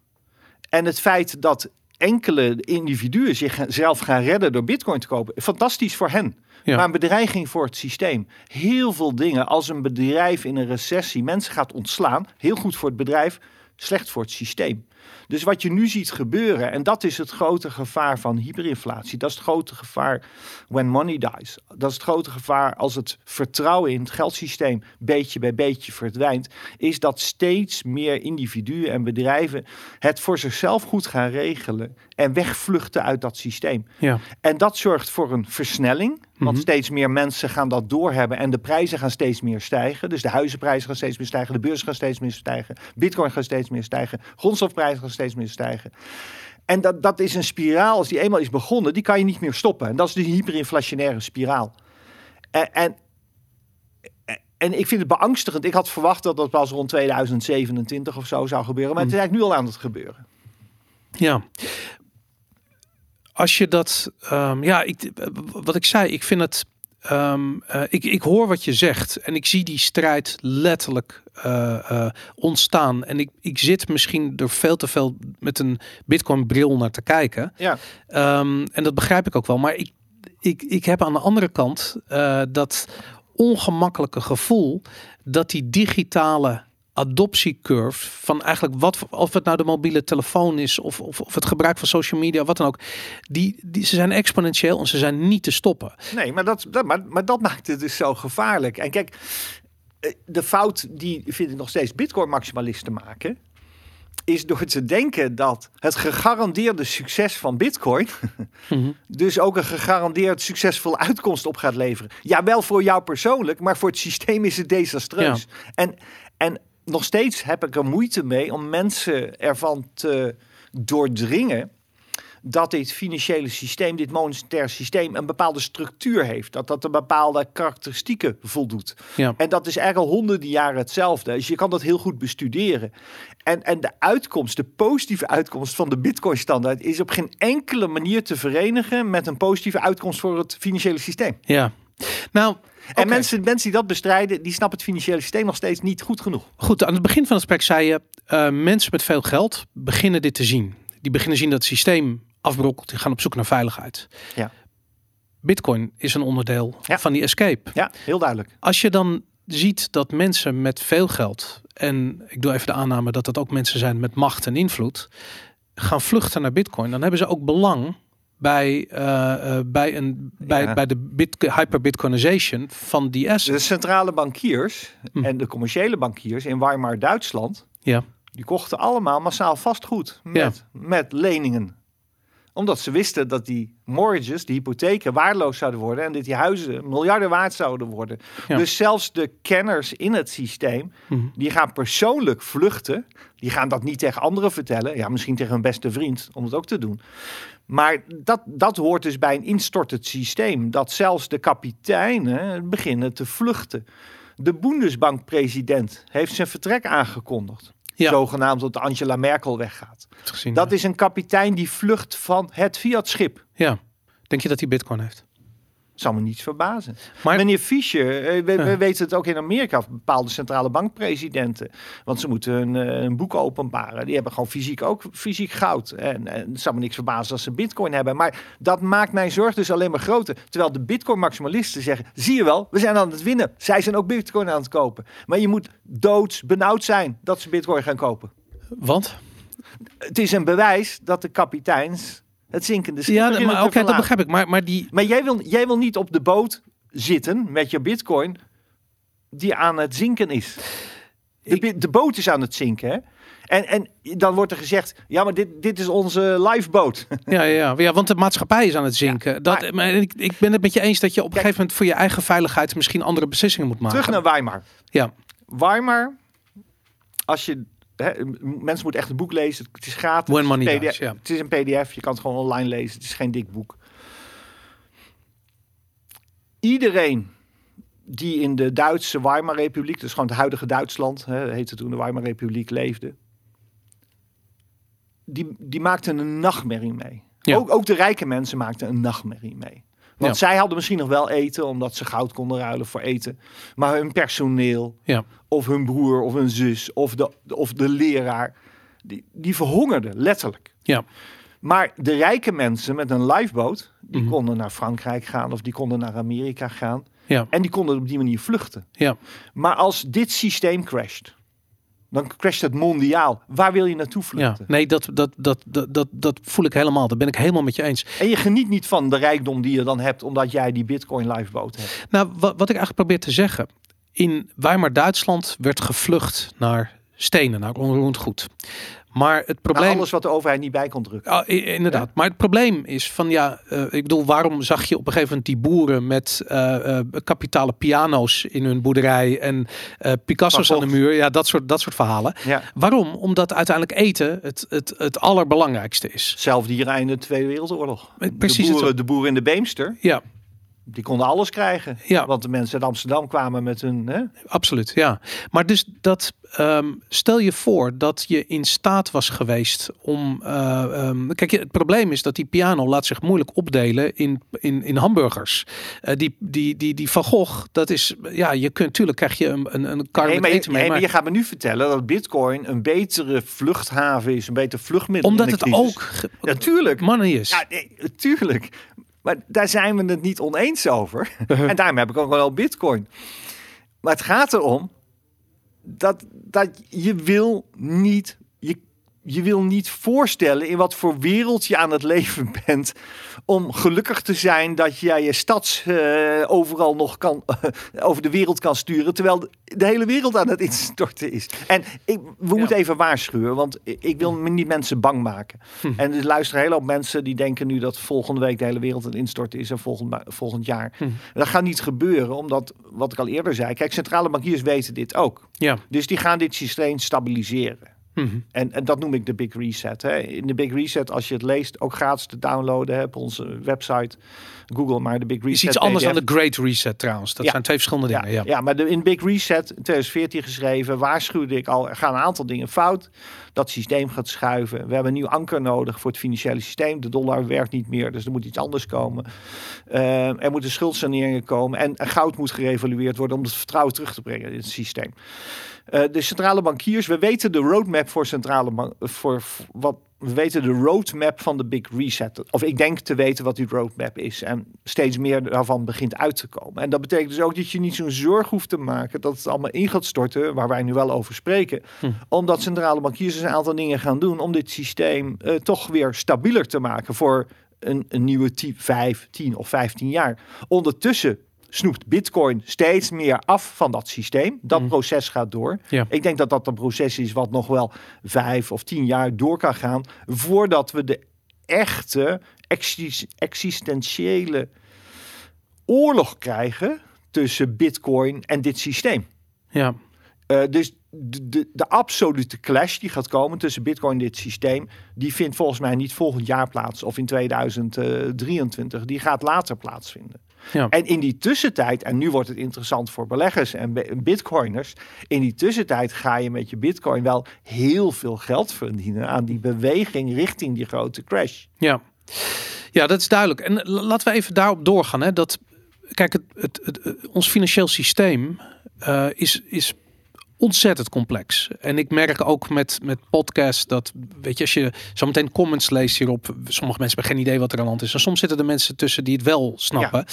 En het feit dat enkele individuen zichzelf gaan redden door bitcoin te kopen, fantastisch voor hen. Ja. Maar een bedreiging voor het systeem. Heel veel dingen, als een bedrijf in een recessie mensen gaat ontslaan, heel goed voor het bedrijf, slecht voor het systeem. Dus wat je nu ziet gebeuren, en dat is het grote gevaar van hyperinflatie. Dat is het grote gevaar when money dies. Dat is het grote gevaar als het vertrouwen in het geldsysteem beetje bij beetje verdwijnt. Is dat steeds meer individuen en bedrijven het voor zichzelf goed gaan regelen en wegvluchten uit dat systeem. ja. En dat zorgt voor een versnelling. Want Mhm. steeds meer mensen gaan dat doorhebben. En de prijzen gaan steeds meer stijgen. Dus de huizenprijzen gaan steeds meer stijgen. De beurs gaan steeds meer stijgen. Bitcoin gaat steeds meer stijgen. Grondstofprijzen gaan steeds meer stijgen. En dat, dat is een spiraal. Als die eenmaal is begonnen, die kan je niet meer stoppen. En dat is de hyperinflationaire spiraal. En, en, en ik vind het beangstigend. Ik had verwacht dat dat pas rond 2027 of zo zou gebeuren. Maar het is eigenlijk nu al aan het gebeuren. Ja. Als je dat, ehm, ja, ik, wat ik zei, ik vind het, ehm, eh, ik, ik hoor wat je zegt en ik zie die strijd letterlijk eh, eh, ontstaan. En ik, ik zit misschien er veel te veel met een Bitcoin bril naar te kijken. Ja. Ehm, en dat begrijp ik ook wel. Maar ik, ik, ik heb aan de andere kant dat ongemakkelijke gevoel dat die digitale adoptiecurve van eigenlijk wat of het nou de mobiele telefoon is of, of, of het gebruik van social media wat dan ook die, die ze zijn exponentieel en ze zijn niet te stoppen Nee, maar dat, dat, maar, maar dat maakt het dus zo gevaarlijk. En kijk, eh, de fout die vind ik nog steeds Bitcoin-maximalisten maken, is door te denken dat het gegarandeerde succes van Bitcoin *laughs* Mhm. dus ook een gegarandeerd succesvolle uitkomst op gaat leveren. Ja, wel voor jou persoonlijk, maar voor het systeem is het desastreus. En, en nog steeds heb ik er moeite mee om mensen ervan te doordringen dat dit financiële systeem, dit monetair systeem, een bepaalde structuur heeft. Dat dat een bepaalde karakteristieken voldoet. Ja. En dat is eigenlijk al honderden jaren hetzelfde. Dus je kan dat heel goed bestuderen. En, en de uitkomst, de positieve uitkomst van de Bitcoin-standaard, is op geen enkele manier te verenigen met een positieve uitkomst voor het financiële systeem. ja nou En mensen, mensen die dat bestrijden, die snappen het financiële systeem nog steeds niet goed genoeg. Goed, aan het begin van het gesprek zei je, eh, mensen met veel geld beginnen dit te zien. Die beginnen zien dat het systeem afbrokkelt. Die gaan op zoek naar veiligheid. Ja. Bitcoin is een onderdeel Ja. van die escape. Ja, heel duidelijk. Als je dan ziet dat mensen met veel geld, en ik doe even de aanname dat dat ook mensen zijn met macht en invloed, gaan vluchten naar Bitcoin, dan hebben ze ook belang bij, eh, eh, bij, een, bij, Ja. bij de bit, hyper-Bitcoinization van die asset. De centrale bankiers Hm. en de commerciële bankiers in Weimar, Duitsland, Ja. die kochten allemaal massaal vastgoed met, met leningen. Omdat ze wisten dat die mortgages, die hypotheken, waardeloos zouden worden en dat die huizen miljarden waard zouden worden. Ja. Dus zelfs de kenners in het systeem, Mhm. die gaan persoonlijk vluchten. Die gaan dat niet tegen anderen vertellen. Ja, misschien tegen hun beste vriend, om het ook te doen. Maar dat, dat hoort dus bij een instortend systeem. Dat zelfs de kapiteinen beginnen te vluchten. De Bundesbank-president heeft zijn vertrek aangekondigd. Ja. Zogenaamd dat Angela Merkel weggaat. Gezien, Dat ja. is een kapitein die vlucht van het Fiat-schip. ja. Denk je dat hij bitcoin heeft? Zou me niets verbazen. Maar- Meneer Fischer, eh, we, we weten het ook in Amerika, bepaalde centrale bankpresidenten. Want ze moeten een, eh, een boek openbaren. Die hebben gewoon fysiek ook fysiek goud. En, en het zou me niks verbazen als ze bitcoin hebben. Maar dat maakt mijn zorg dus alleen maar groter. Terwijl de bitcoin maximalisten zeggen, zie je wel, we zijn aan het winnen. Zij zijn ook bitcoin aan het kopen. Maar je moet doods benauwd zijn dat ze bitcoin gaan kopen. Want? Het is een bewijs dat de kapiteins het zinkende schip Ja, maar oké, dat begrijp ik. Maar, maar die... Maar jij wil, jij wil niet op de boot zitten met je bitcoin die aan het zinken is. De, de boot is aan het zinken, hè? En, en dan wordt er gezegd, ja, maar dit, dit is onze lifeboat. *laughs* Ja, ja, ja. want de maatschappij is aan het zinken. dat, maar- maar ik, ik ben het met je eens dat je op een Kijk- gegeven moment voor je eigen veiligheid misschien andere beslissingen moet maken. Terug naar Weimar. Ja, Weimar, als je... Hè, mensen moeten echt een boek lezen. Het is gratis. When money PDF. Het is een pdf. Je kan het gewoon online lezen. Het is geen dik boek. Iedereen die in de Duitse Weimar-republiek, dus gewoon het huidige Duitsland, hè, heette toen de Weimar-republiek, leefde, die, die maakte een nachtmerrie mee. Ja. Ook, ook de rijke mensen maakten een nachtmerrie mee. Want zij hadden misschien nog wel eten, omdat ze goud konden ruilen voor eten. Maar hun personeel, ja, of hun broer of hun zus of de, of de leraar, die, die verhongerden, letterlijk. ja. Maar de rijke mensen met een lifeboat, die Mhm. konden naar Frankrijk gaan of die konden naar Amerika gaan. Ja, En die konden op die manier vluchten. ja. Maar als dit systeem crasht, dan crasht het mondiaal. Waar wil je naartoe ja. vluchten? Nee, dat, dat, dat, dat, dat, dat voel ik helemaal. Dat ben ik helemaal met je eens. En je geniet niet van de rijkdom die je dan hebt, omdat jij die bitcoin lifeboat hebt. Nou, wat, wat ik eigenlijk probeer te zeggen. In Weimar, Duitsland werd gevlucht naar stenen, naar onroerend goed. Maar het Nou, probleem... alles wat de overheid niet bij kon drukken. Ah, inderdaad. Maar het probleem is van ja, eh, ik bedoel, waarom zag je op een gegeven moment die boeren met eh, kapitale piano's in hun boerderij en Picasso's aan de muur? Ja, dat soort, dat soort verhalen. Ja. Waarom? Omdat uiteindelijk eten het, het, het allerbelangrijkste is. Zelfde hier in de Tweede Wereldoorlog. Precies de, boeren, de boeren in de Beemster, Ja, die konden alles krijgen. Ja. Want de mensen uit Amsterdam kwamen met hun... Hè? absoluut. Ja. Maar dus dat, ehm, stel je voor dat je in staat was geweest om. eh, ehm, kijk, het probleem is dat die piano laat zich moeilijk opdelen in, in, in hamburgers. Eh, die, die, die, die Van Gogh, dat is. Ja, je kunt natuurlijk krijg je een, een, een kar Nee, met maar, eten mee. nee, maar je gaat me nu vertellen dat bitcoin een betere vluchthaven is. Een beter vluchtmiddel omdat het ook Natuurlijk. money is. Ja, nee, natuurlijk. Maar daar zijn we het niet oneens over. *laughs* en daarom heb ik ook wel bitcoin. Maar het gaat erom dat, dat je wil niet... Je, wil niet voorstellen in wat voor wereld je aan het leven *laughs* bent... om gelukkig te zijn dat jij je stads eh, overal nog kan, *laughs* over de wereld kan sturen... terwijl de, hele wereld aan het instorten is. En ik, we moeten even waarschuwen, want ik, wil me niet mensen bang maken. *laughs* En er luisteren heel hoop mensen die denken nu dat volgende week de hele wereld aan het instorten is... en volgend, volgend jaar. Dat gaat niet gebeuren, omdat, wat ik al eerder zei... kijk, centrale bankiers weten dit ook. Ja. Dus die gaan dit systeem stabiliseren. Mhm. En, en dat noem ik de Big Reset. Hè. In de Big Reset, als je het leest, ook gratis te downloaden hè, op onze website. Google maar de Big Reset. Is iets anders PDF. dan de Great Reset trouwens. Dat Ja. zijn twee verschillende dingen. Ja. ja. maar de, in Big Reset in 2014 geschreven, waarschuwde ik al, er gaan een aantal dingen fout. Dat systeem gaat schuiven. We hebben een nieuw anker nodig voor het financiële systeem. De dollar werkt niet meer, dus er moet iets anders komen. Eh, er moeten schuldsaneringen komen en goud moet gerevalueerd worden om het vertrouwen terug te brengen in het systeem. Eh, de centrale bankiers, we weten de roadmap voor centrale bank, voor, voor wat we weten de roadmap van de Big Reset. Of ik denk te weten wat die roadmap is. En steeds meer daarvan begint uit te komen. En dat betekent dus ook dat je niet zo'n zorg hoeft te maken dat het allemaal in gaat storten, waar wij nu wel over spreken. Omdat centrale bankiers dus een aantal dingen gaan doen om dit systeem eh, toch weer stabieler te maken voor een, een nieuwe 10, 5, 10 of 15 jaar. Ondertussen snoept Bitcoin steeds meer af van dat systeem. Dat proces gaat door. Ja. Ik denk dat dat een proces is wat nog wel vijf of tien jaar door kan gaan voordat we de echte exis- existentiële oorlog krijgen tussen Bitcoin en dit systeem. Ja. Eh, dus de, de, de absolute clash die gaat komen tussen Bitcoin en dit systeem, die vindt volgens mij niet volgend jaar plaats of in 2023. Die gaat later plaatsvinden. Ja. En in die tussentijd, en nu wordt het interessant voor beleggers en bi- bitcoiners, in die tussentijd ga je met je bitcoin wel heel veel geld verdienen aan die beweging richting die grote crash. Ja. ja, dat is duidelijk. En laten we even daarop doorgaan. Hè. Dat, kijk, het, het, het, het- ons financieel systeem eh, is, is ontzettend complex. En ik merk ook met, met podcasts dat, weet je, als je zo meteen comments leest hierop, sommige mensen hebben geen idee wat er aan de hand is. En soms zitten er mensen tussen die het wel snappen.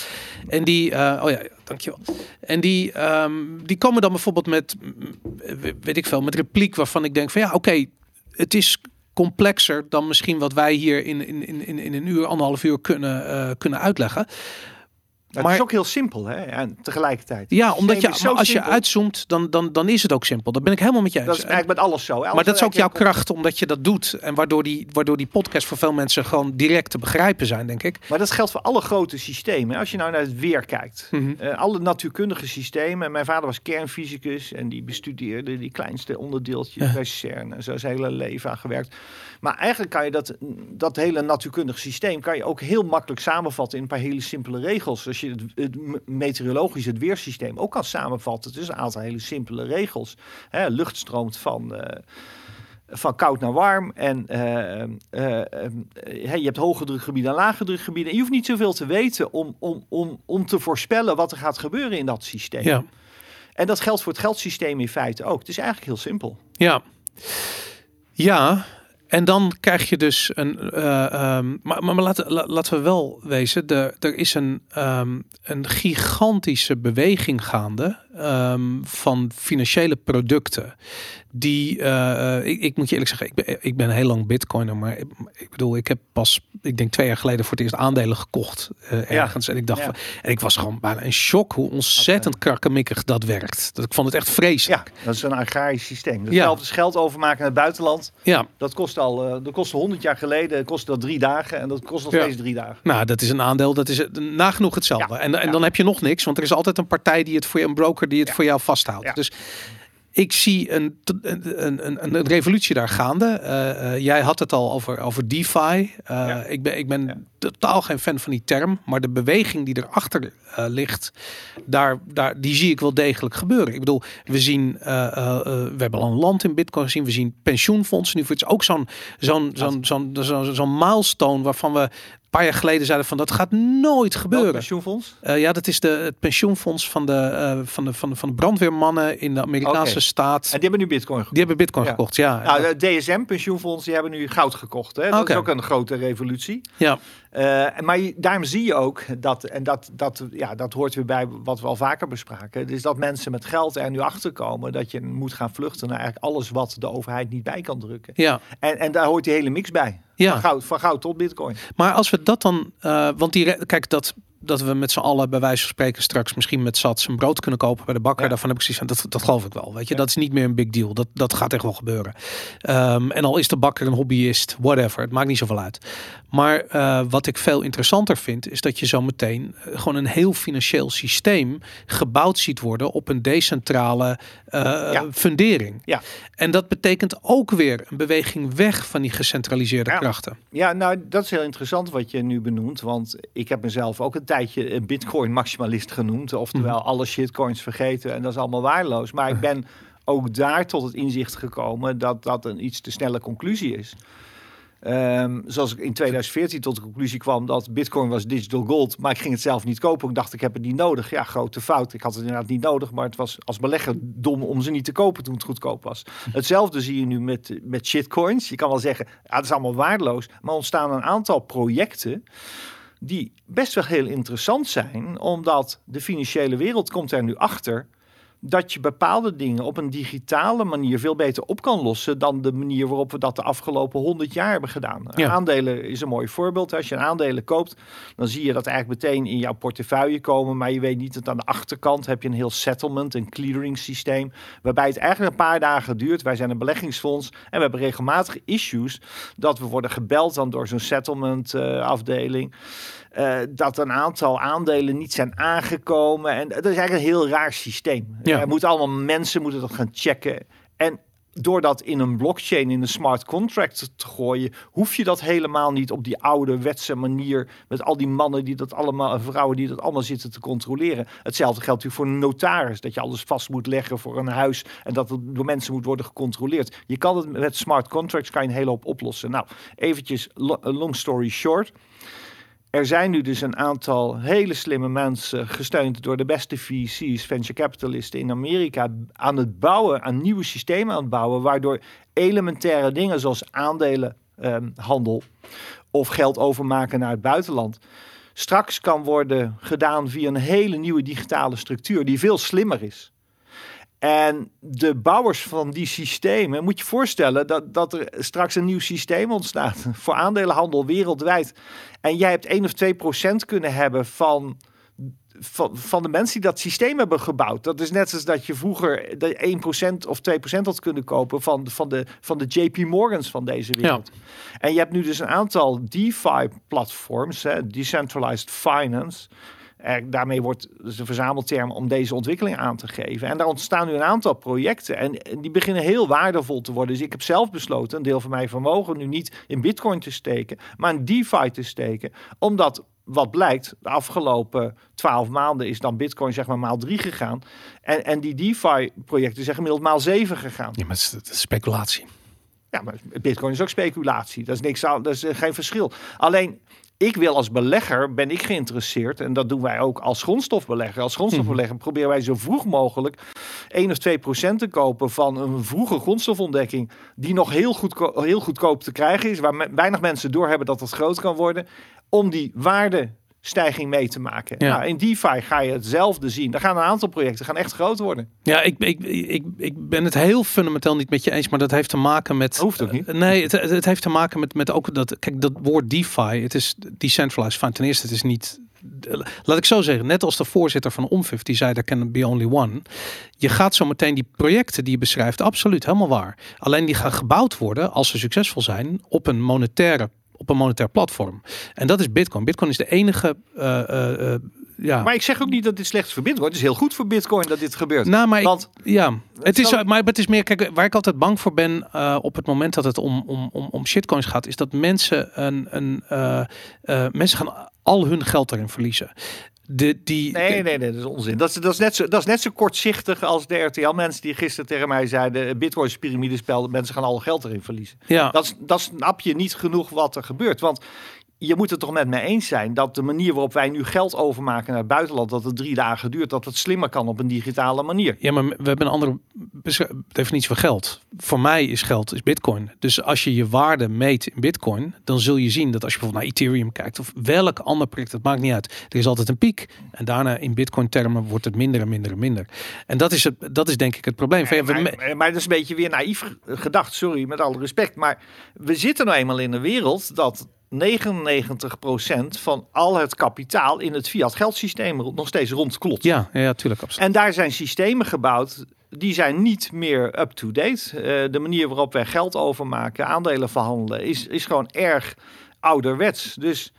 En die, eh, oh ja, dankjewel. En die, ehm, die komen dan bijvoorbeeld met, mm, weet ik veel, met repliek waarvan ik denk van ja, oké, het is complexer dan misschien wat wij hier in, in, in, in in een uur, anderhalf uur kunnen, eh, kunnen uitleggen. Het Maar- is ook heel simpel, hè? En tegelijkertijd. Ja, Het omdat je, maar als je uitzoomt, dan, dan, dan is het ook simpel. Dat ben ik helemaal met je eens. Dat is eigenlijk met alles zo. Alles maar dat is ook jouw kracht, omdat je dat doet. En waardoor die, waardoor die podcast voor veel mensen gewoon direct te begrijpen zijn, denk ik. Maar dat geldt voor alle grote systemen. Als je nou naar het weer kijkt. Mhm. eh, alle natuurkundige systemen. Mijn vader was kernfysicus en die bestudeerde die kleinste onderdeeltjes Ja. bij CERN. En zo zijn hele leven aan gewerkt. Maar eigenlijk kan je dat, dat hele natuurkundige systeem kan je ook heel makkelijk samenvatten in een paar hele simpele regels. Als je het, het meteorologisch, het weersysteem ook kan samenvatten. Het is een aantal hele simpele regels. Hè, lucht stroomt van... eh, van koud naar warm. En eh, eh, eh, eh, je hebt hoge drukgebieden en lage drukgebieden. En je hoeft niet zoveel te weten om, om, om, om te voorspellen wat er gaat gebeuren in dat systeem. Ja, En dat geldt voor het geldsysteem in feite ook. Het is eigenlijk heel simpel. ja. Ja, en dan krijg je dus een. eh, ehm, maar, maar, laten, la- laten we wel wezen, er is een, ehm, een gigantische beweging gaande ehm, van financiële producten. Die, eh, ik, ik moet je eerlijk zeggen, ik ben, ik ben heel lang bitcoiner, maar ik, ik bedoel, ik heb pas, ik denk twee jaar geleden voor het eerst aandelen gekocht eh, Ja. ergens. En ik dacht, Ja. van- en ik was gewoon bijna in shock hoe ontzettend krakkemikkig dat werkt. Dat, ik vond het echt vreselijk. Ja, dat is een agrarisch systeem. Ja. Hetzelfde is geld overmaken naar het buitenland. ja. Dat kost al, eh, dat kostte 100 jaar geleden, kostte dat drie dagen. En dat kost nog steeds drie dagen. Nou, dat is een aandeel, dat is nagenoeg hetzelfde. En en dan heb je nog niks, want er is altijd een partij die het voor je, een broker die het voor jou vasthoudt. Dus ik zie een, een, een, een, revolutie daar gaande. Eh, eh, jij had het al over, over DeFi. Eh, Ja. Ik ben, ik ben Ja. totaal geen fan van die term, maar de beweging die erachter eh ligt, daar, daar, die zie ik wel degelijk gebeuren. Ik bedoel, we zien, we hebben al een land in Bitcoin gezien, we zien pensioenfondsen. Nu voor het is ook zo'n zo'n zo'n zo'n zo'n zo'n milestone waarvan we paar jaar geleden zeiden van dat gaat nooit Welk gebeuren. pensioenfonds? Eh, ja, dat is de, het pensioenfonds van de, eh, van, de, van, de, van de brandweermannen in de Amerikaanse staat. En die hebben nu bitcoin gekocht. Die hebben bitcoin Ja. gekocht, ja. Nou, de DSM pensioenfonds die hebben nu goud gekocht. Hè? Dat is ook een grote revolutie. ja. Eh, maar daarom zie je ook dat, en dat, dat, ja, dat hoort weer bij wat we al vaker bespraken, is dat mensen met geld er nu achter komen dat je moet gaan vluchten naar eigenlijk alles wat de overheid niet bij kan drukken. ja. En, en daar hoort die hele mix bij. Ja. Van, goud, van goud tot bitcoin. Maar als we dat dan, eh, want die, kijk, dat, dat we met z'n allen bij wijze van spreken straks misschien met Sats een brood kunnen kopen bij de bakker, Ja. daarvan heb ik zoiets van, dat, dat geloof ik wel. Weet je, Ja. dat is niet meer een big deal. Dat, dat gaat echt wel gebeuren. Ehm, en al is de bakker een hobbyist, whatever, het maakt niet zoveel uit. Maar eh, wat ik veel interessanter vind, is dat je zo meteen eh, gewoon een heel financieel systeem gebouwd ziet worden op een decentrale eh, Ja. fundering. Ja. En dat betekent ook weer een beweging weg van die gecentraliseerde krachten. Ja, nou, dat is heel interessant wat je nu benoemt. Want ik heb mezelf ook een tijdje een bitcoin-maximalist genoemd. Oftewel, Mhm. alle shitcoins vergeten en dat is allemaal waardeloos. Maar ik ben ook daar tot het inzicht gekomen dat dat een iets te snelle conclusie is. Ehm, zoals ik in 2014 tot de conclusie kwam dat bitcoin was digital gold, maar ik ging het zelf niet kopen. Ik dacht, ik heb het niet nodig. Ja, grote fout. Ik had het inderdaad niet nodig, maar het was als belegger dom om ze niet te kopen toen het goedkoop was. Hetzelfde zie je nu met, met shitcoins. Je kan wel zeggen, ja, het is allemaal waardeloos, maar ontstaan een aantal projecten die best wel heel interessant zijn, omdat de financiële wereld komt er nu achter dat je bepaalde dingen op een digitale manier veel beter op kan lossen dan de manier waarop we dat de afgelopen 100 jaar hebben gedaan. Ja. Aandelen is een mooi voorbeeld. Als je een aandelen koopt, dan zie je dat eigenlijk meteen in jouw portefeuille komen, maar je weet niet dat aan de achterkant heb je een heel settlement, een clearing systeem, waarbij het eigenlijk een paar dagen duurt. Wij zijn een beleggingsfonds en we hebben regelmatig issues dat we worden gebeld dan door zo'n settlement eh, afdeling. Eh, dat een aantal aandelen niet zijn aangekomen. En dat is eigenlijk een heel raar systeem. Ja. Er moeten allemaal mensen moeten dat gaan checken. En door dat in een blockchain, in een smart contract te gooien, hoef je dat helemaal niet op die oude wetse manier met al die mannen die dat allemaal, en vrouwen die dat allemaal zitten te controleren. Hetzelfde geldt natuurlijk voor een notaris, dat je alles vast moet leggen voor een huis en dat het door mensen moet worden gecontroleerd. Je kan het met smart contracts kan je een hele hoop oplossen. Nou, eventjes long story short. Er zijn nu dus een aantal hele slimme mensen, gesteund door de beste VC's, venture capitalisten in Amerika, aan het bouwen, aan nieuwe systemen aan het bouwen, waardoor elementaire dingen zoals aandelenhandel ehm, of geld overmaken naar het buitenland straks kan worden gedaan via een hele nieuwe digitale structuur die veel slimmer is. En de bouwers van die systemen, moet je voorstellen dat, dat er straks een nieuw systeem ontstaat *laughs* voor aandelenhandel wereldwijd. En jij hebt 1 of 2 procent kunnen hebben van, van, van de mensen die dat systeem hebben gebouwd. Dat is net zoals dat je vroeger de 1 procent of 2 procent had kunnen kopen van, van, de, van de JP Morgans van deze wereld. En je hebt nu dus een aantal DeFi-platforms, Decentralized Finance daarmee wordt dus een verzamelterm om deze ontwikkeling aan te geven. En daar ontstaan nu een aantal projecten en, die beginnen heel waardevol te worden. Dus ik heb zelf besloten een deel van mijn vermogen nu niet in bitcoin te steken, maar in DeFi te steken. Omdat wat blijkt, de afgelopen twaalf maanden is dan Bitcoin zeg maar maal drie gegaan. En, en die DeFi-projecten zijn gemiddeld maal zeven gegaan. Ja, maar het is speculatie. Ja, maar Bitcoin is ook speculatie. Dat is niks, dat is geen verschil. Alleen ik wil als belegger, ben ik geïnteresseerd, en dat doen wij ook als grondstofbelegger. Als grondstofbelegger mhm. proberen wij zo vroeg mogelijk 1 of 2 procent te kopen van een vroege grondstofontdekking, die nog heel, goed, heel goedkoop te krijgen is, waar weinig mensen doorhebben dat dat groot kan worden, om die waarde stijging mee te maken. Ja. Nou, in DeFi ga je hetzelfde zien. Daar gaan een aantal projecten gaan echt groot worden. Ja, ik, ik, ik, ik ben het heel fundamenteel niet met je eens, maar dat heeft te maken met. hoeft ook niet. Uh, nee, het, het heeft te maken met, met ook dat. Kijk, dat woord DeFi, het is decentralized fund. Ten eerste, het is niet. Laat ik zo zeggen, net als de voorzitter van Omfif, die zei: There can be only one. Je gaat zo meteen die projecten die je beschrijft, absoluut helemaal waar. Alleen die gaan gebouwd worden als ze succesvol zijn op een monetaire op een monetair platform. En dat is Bitcoin. Bitcoin is de enige. Uh, uh, ja. Maar ik zeg ook niet dat dit slecht voor Bitcoin. Het is heel goed voor Bitcoin dat dit gebeurt. Nou, maar Want ja, het is, maar het is meer. Kijk, waar ik altijd bang voor ben uh, op het moment dat het om, om, om, om shitcoins gaat, is dat mensen een, een mensen gaan al hun geld erin verliezen. De, die, nee, nee, nee, dat is onzin. Dat is, dat, is net zo, dat is net zo kortzichtig als de RTL-mensen die gisteren tegen mij zeiden: Bitcoin is piramidespel, mensen gaan al geld erin verliezen. Ja. Dat, dat snap je niet genoeg wat er gebeurt. Want je moet het toch met me eens zijn dat de manier waarop wij nu geld overmaken naar het buitenland, dat het drie dagen duurt, dat het slimmer kan op een digitale manier. Ja, maar we hebben een andere definitie van geld. Voor mij is geld is bitcoin. Dus als je je waarde meet in bitcoin, dan zul je zien dat als je bijvoorbeeld naar Ethereum kijkt of welk ander project, het maakt niet uit. Er is altijd een piek en daarna in bitcoin termen wordt het minder en minder en minder. En dat is, het, dat is denk ik het probleem. Nee, maar, maar, dat is een beetje weer naïef gedacht, sorry, met alle respect. Maar we zitten nou eenmaal in een wereld dat 99% van al het kapitaal in het fiat geldsysteem nog steeds rondklopt. Ja, ja, tuurlijk. Absoluut. En daar zijn systemen gebouwd die zijn niet meer up-to-date. Uh, de manier waarop wij geld overmaken, aandelen verhandelen, is, is gewoon erg ouderwets. Dus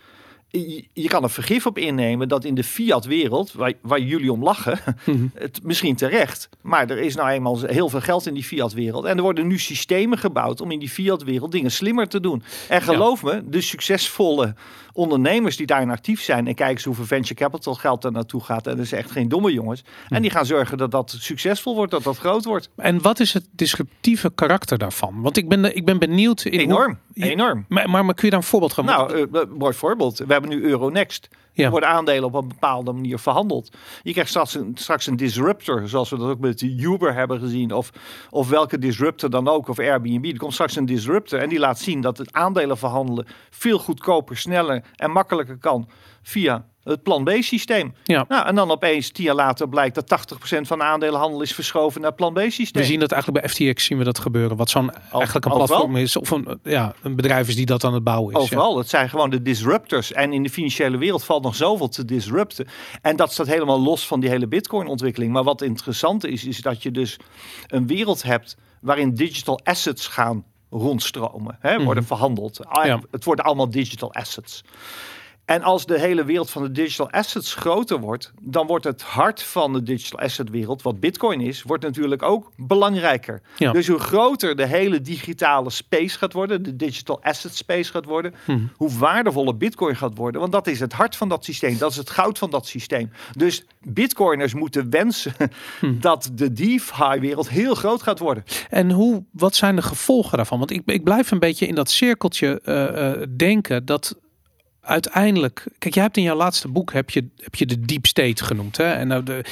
je kan er vergif op innemen dat in de fiat-wereld, waar, waar, jullie om lachen, *laughs* mhm. het misschien terecht, maar er is nou eenmaal heel veel geld in die fiat-wereld. En er worden nu systemen gebouwd om in die fiat-wereld dingen slimmer te doen. En geloof me, de succesvolle ondernemers die daarin actief zijn en kijken eens hoeveel venture capital geld er naartoe gaat. En dat is echt geen domme jongens. En die gaan zorgen dat dat succesvol wordt, dat dat groot wordt. En wat is het disruptieve karakter daarvan? Want ik ben, ik ben benieuwd. In enorm, enorm. Maar, maar, kun je daar een voorbeeld gaan Nou, uh, mooi voorbeeld. We hebben nu Euronext. Worden aandelen op een bepaalde manier verhandeld. Je krijgt straks een, straks een disruptor, zoals we dat ook met Uber hebben gezien. Of, of welke disruptor dan ook, of Airbnb. Er komt straks een disruptor en die laat zien dat het aandelen verhandelen veel goedkoper, sneller en makkelijker kan via het plan B-systeem. Ja. Nou, en dan opeens tien jaar later blijkt dat 80% van de aandelenhandel is verschoven naar plan B-systeem. We zien dat eigenlijk bij FTX zien we dat gebeuren. Wat zo'n eigenlijk een platform is of een, ja, een bedrijf is die dat aan het bouwen is. Overal. Ja. Het zijn gewoon de disruptors. En in de financiële wereld valt nog zoveel te disrupten. En dat staat helemaal los van die hele bitcoin-ontwikkeling. Maar wat interessant is, is dat je dus een wereld hebt waarin digital assets gaan rondstromen, hè, worden mhm. verhandeld. Ah, het worden allemaal digital assets. En als de hele wereld van de digital assets groter wordt, dan wordt het hart van de digital asset wereld, wat Bitcoin is, wordt natuurlijk ook belangrijker. Ja. Dus hoe groter de hele digitale space gaat worden, de digital asset space gaat worden, Hmm. hoe waardevoller Bitcoin gaat worden. Want dat is het hart van dat systeem, dat is het goud van dat systeem. Dus Bitcoiners moeten wensen *laughs* Hmm. dat de DeFi-wereld heel groot gaat worden. En hoe, wat zijn de gevolgen daarvan? Want ik, ik blijf een beetje in dat cirkeltje eh, eh, denken dat uiteindelijk. Kijk, jij hebt in jouw laatste boek heb je, heb je de deep state genoemd. Hè? En nou de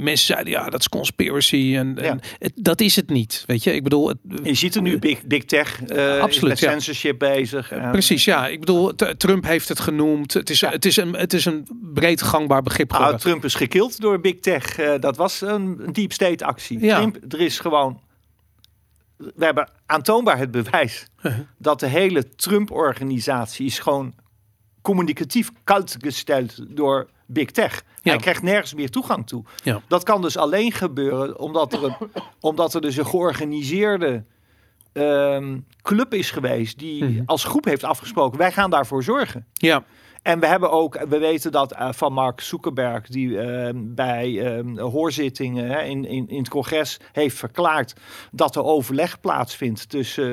mensen zeiden ja, dat is conspiracy. En, en Ja. het, dat is het niet. Weet je, ik bedoel. Het, Je ziet er nu Big, big Tech eh, Absoluut, met ja. censorship bezig. Eh, Precies, ja. Ik bedoel, Trump heeft het genoemd. Het is, het is, een, het is een breed gangbaar begrip geworden. Trump is gekild door Big Tech. Eh, dat was een, deep state actie. Ja. Trump, er is gewoon. We hebben aantoonbaar het bewijs dat de hele Trump-organisatie is gewoon communicatief koud gesteld door Big Tech. Ja. Hij krijgt nergens meer toegang toe. Ja. Dat kan dus alleen gebeuren omdat er, een, *laughs* omdat er dus een georganiseerde ehm, club is geweest die Mhm. als groep heeft afgesproken. Wij gaan daarvoor zorgen. Ja, En we hebben ook, we weten dat eh, van Mark Zuckerberg, die eh, bij eh, hoorzittingen hè, in, in, in het congres heeft verklaard dat er overleg plaatsvindt tussen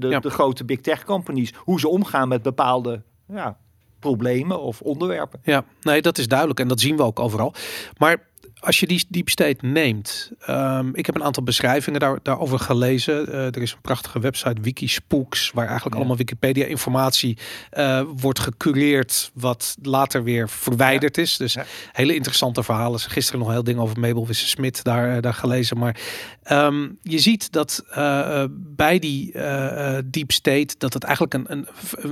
de, Ja. de grote big tech companies, hoe ze omgaan met bepaalde ja, problemen of onderwerpen. Ja, nee, dat is duidelijk en dat zien we ook overal. Maar als je die deep state neemt, ehm, ik heb een aantal beschrijvingen daar, daarover gelezen. Eh, er is een prachtige website, Wikispooks, waar eigenlijk Ja. allemaal Wikipedia-informatie eh, wordt gecureerd, wat later weer verwijderd is. Dus Ja. hele interessante verhalen. Gisteren nog een heel ding over Mabel Wisse-Smit daar, eh, daar gelezen. Maar ehm, je ziet dat bij die deep state, dat het eigenlijk een, een,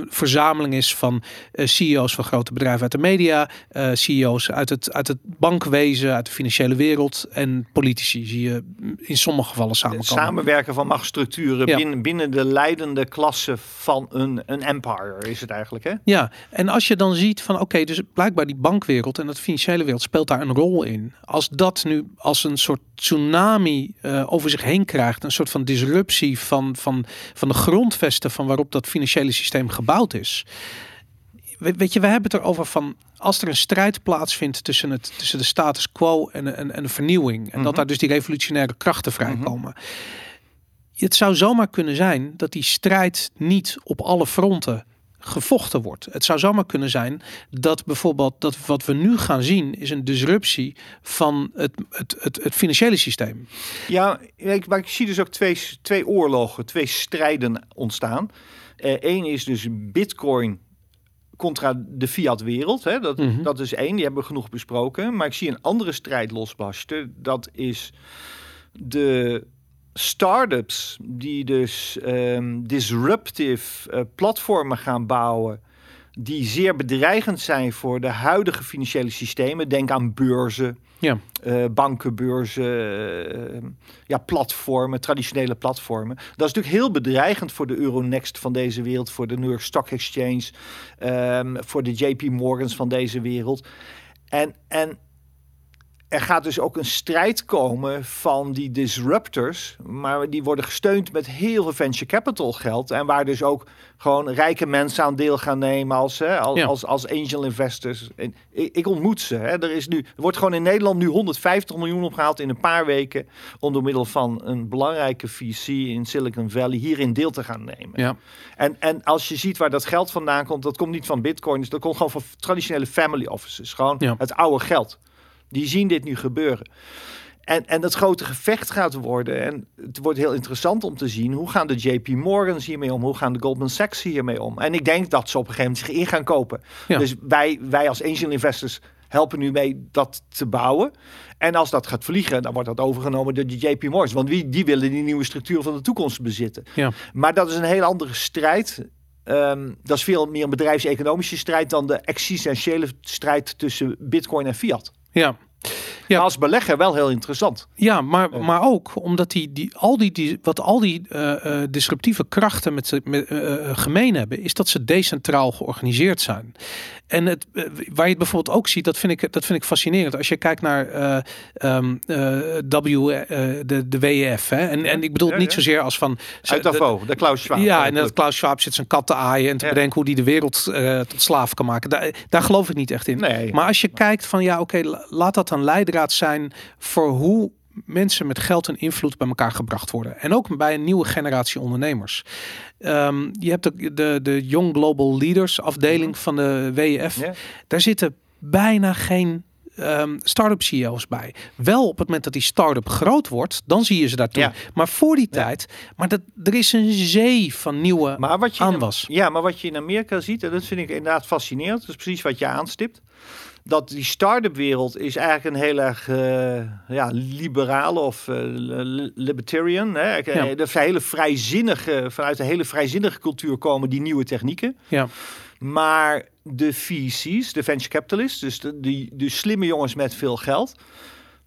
verzameling is van CEO's van grote bedrijven uit de media, CEO's uit het, uit het bankwezen, uit de financiële wereld en politici zie je in sommige gevallen Het samenkomen. samenwerken van machtsstructuren Ja. binnen, binnen de leidende klasse van een, een empire is het eigenlijk. Hè? Ja, en als je dan ziet van oké, dus blijkbaar die bankwereld en dat financiële wereld speelt daar een rol in. Als dat nu als een soort tsunami eh, over zich heen krijgt, een soort van disruptie van, van, van de grondvesten van waarop dat financiële systeem gebouwd is. We- weet je, we hebben het erover van als er een strijd plaatsvindt tussen, het, tussen de status quo en, en, en de vernieuwing. En dat Mhm. daar dus die revolutionaire krachten vrijkomen. Het zou zomaar kunnen zijn dat die strijd niet op alle fronten gevochten wordt. Het zou zomaar kunnen zijn dat bijvoorbeeld dat wat we nu gaan zien is een disruptie van het, het, het, het financiële systeem. Ja, ik, maar ik zie dus ook twee, twee oorlogen, twee strijden ontstaan. Eén is dus Bitcoin contra de fiat-wereld. hè. Dat, Mhm. dat is één, die hebben we genoeg besproken. Maar ik zie een andere strijd losbarsten. Dat is de start-ups die dus ehm, disruptive eh, platformen gaan bouwen die zeer bedreigend zijn voor de huidige financiële systemen. Denk aan beurzen, Ja. eh, bankenbeurzen, eh, ja, platformen, traditionele platformen. Dat is natuurlijk heel bedreigend voor de Euronext van deze wereld, voor de New York Stock Exchange, ehm, voor de JP Morgans van deze wereld. En, en er gaat dus ook een strijd komen van die disruptors, maar die worden gesteund met heel veel venture capital geld. En waar dus ook gewoon rijke mensen aan deel gaan nemen als, hè, als, Ja. als, als angel investors. En ik, ik ontmoet ze. Hè. Er, is nu, er wordt gewoon in Nederland nu 150 miljoen opgehaald in een paar weken. om door middel van een belangrijke VC in Silicon Valley hierin deel te gaan nemen. Ja. En, en als je ziet waar dat geld vandaan komt, dat komt niet van bitcoins, dat komt gewoon van traditionele family offices. Gewoon Ja. het oude geld. Die zien dit nu gebeuren. En, en dat grote gevecht gaat worden. En het wordt heel interessant om te zien hoe gaan de JP Morgans hiermee om? Hoe gaan de Goldman Sachs hiermee om? En ik denk dat ze op een gegeven moment zich in gaan kopen. Ja. Dus wij, wij als angel investors helpen nu mee dat te bouwen. En als dat gaat vliegen, dan wordt dat overgenomen door de JP Morgans. Want wie, die willen die nieuwe structuur van de toekomst bezitten. Ja. Maar dat is een hele andere strijd. Ehm, dat is veel meer een bedrijfseconomische strijd dan de existentiële strijd tussen Bitcoin en fiat. Ja. Ja. Als belegger wel heel interessant. Ja, maar, Ja. maar ook omdat die, die, al die, die, wat al die eh, eh, disruptieve krachten met, met, eh, gemeen hebben, is dat ze decentraal georganiseerd zijn. En het, waar je het bijvoorbeeld ook ziet, dat vind ik, dat vind ik fascinerend. Als je kijkt naar eh, ehm, eh, W, de, de WEF. Hè? En, en ik bedoel het Ja, niet zozeer als van. Uit Davos, de Klaus Schwab. ja, en dat Klaus Schwab zit zijn kat te aaien en te bedenken hoe die de wereld tot slaaf kan maken. Daar, daar geloof ik niet echt in. Nee. Maar als je kijkt van ja, oké, la- laat dat een leidraad zijn voor hoe mensen met geld en invloed bij elkaar gebracht worden. En ook bij een nieuwe generatie ondernemers. Ehm, je hebt de, de, de Young Global Leaders afdeling van de WEF. Daar zitten bijna geen ehm start-up CEO's bij. Wel op het moment dat die start-up groot wordt, dan zie je ze daartoe. Ja. Maar voor die Ja. tijd, maar dat, er is een zee van nieuwe Maar wat je in- aanwas. Ja, maar wat je in Amerika ziet, en dat vind ik inderdaad fascinerend, dat is precies wat je aanstipt. Dat die start-up wereld is eigenlijk een heel erg eh, ja, liberale of eh, li- libertarian. Hè? Ja. De hele vrijzinnige, vanuit een hele vrijzinnige cultuur komen die nieuwe technieken. Ja, Maar de VC's, de venture capitalists, dus de, die, de slimme jongens met veel geld,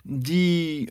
die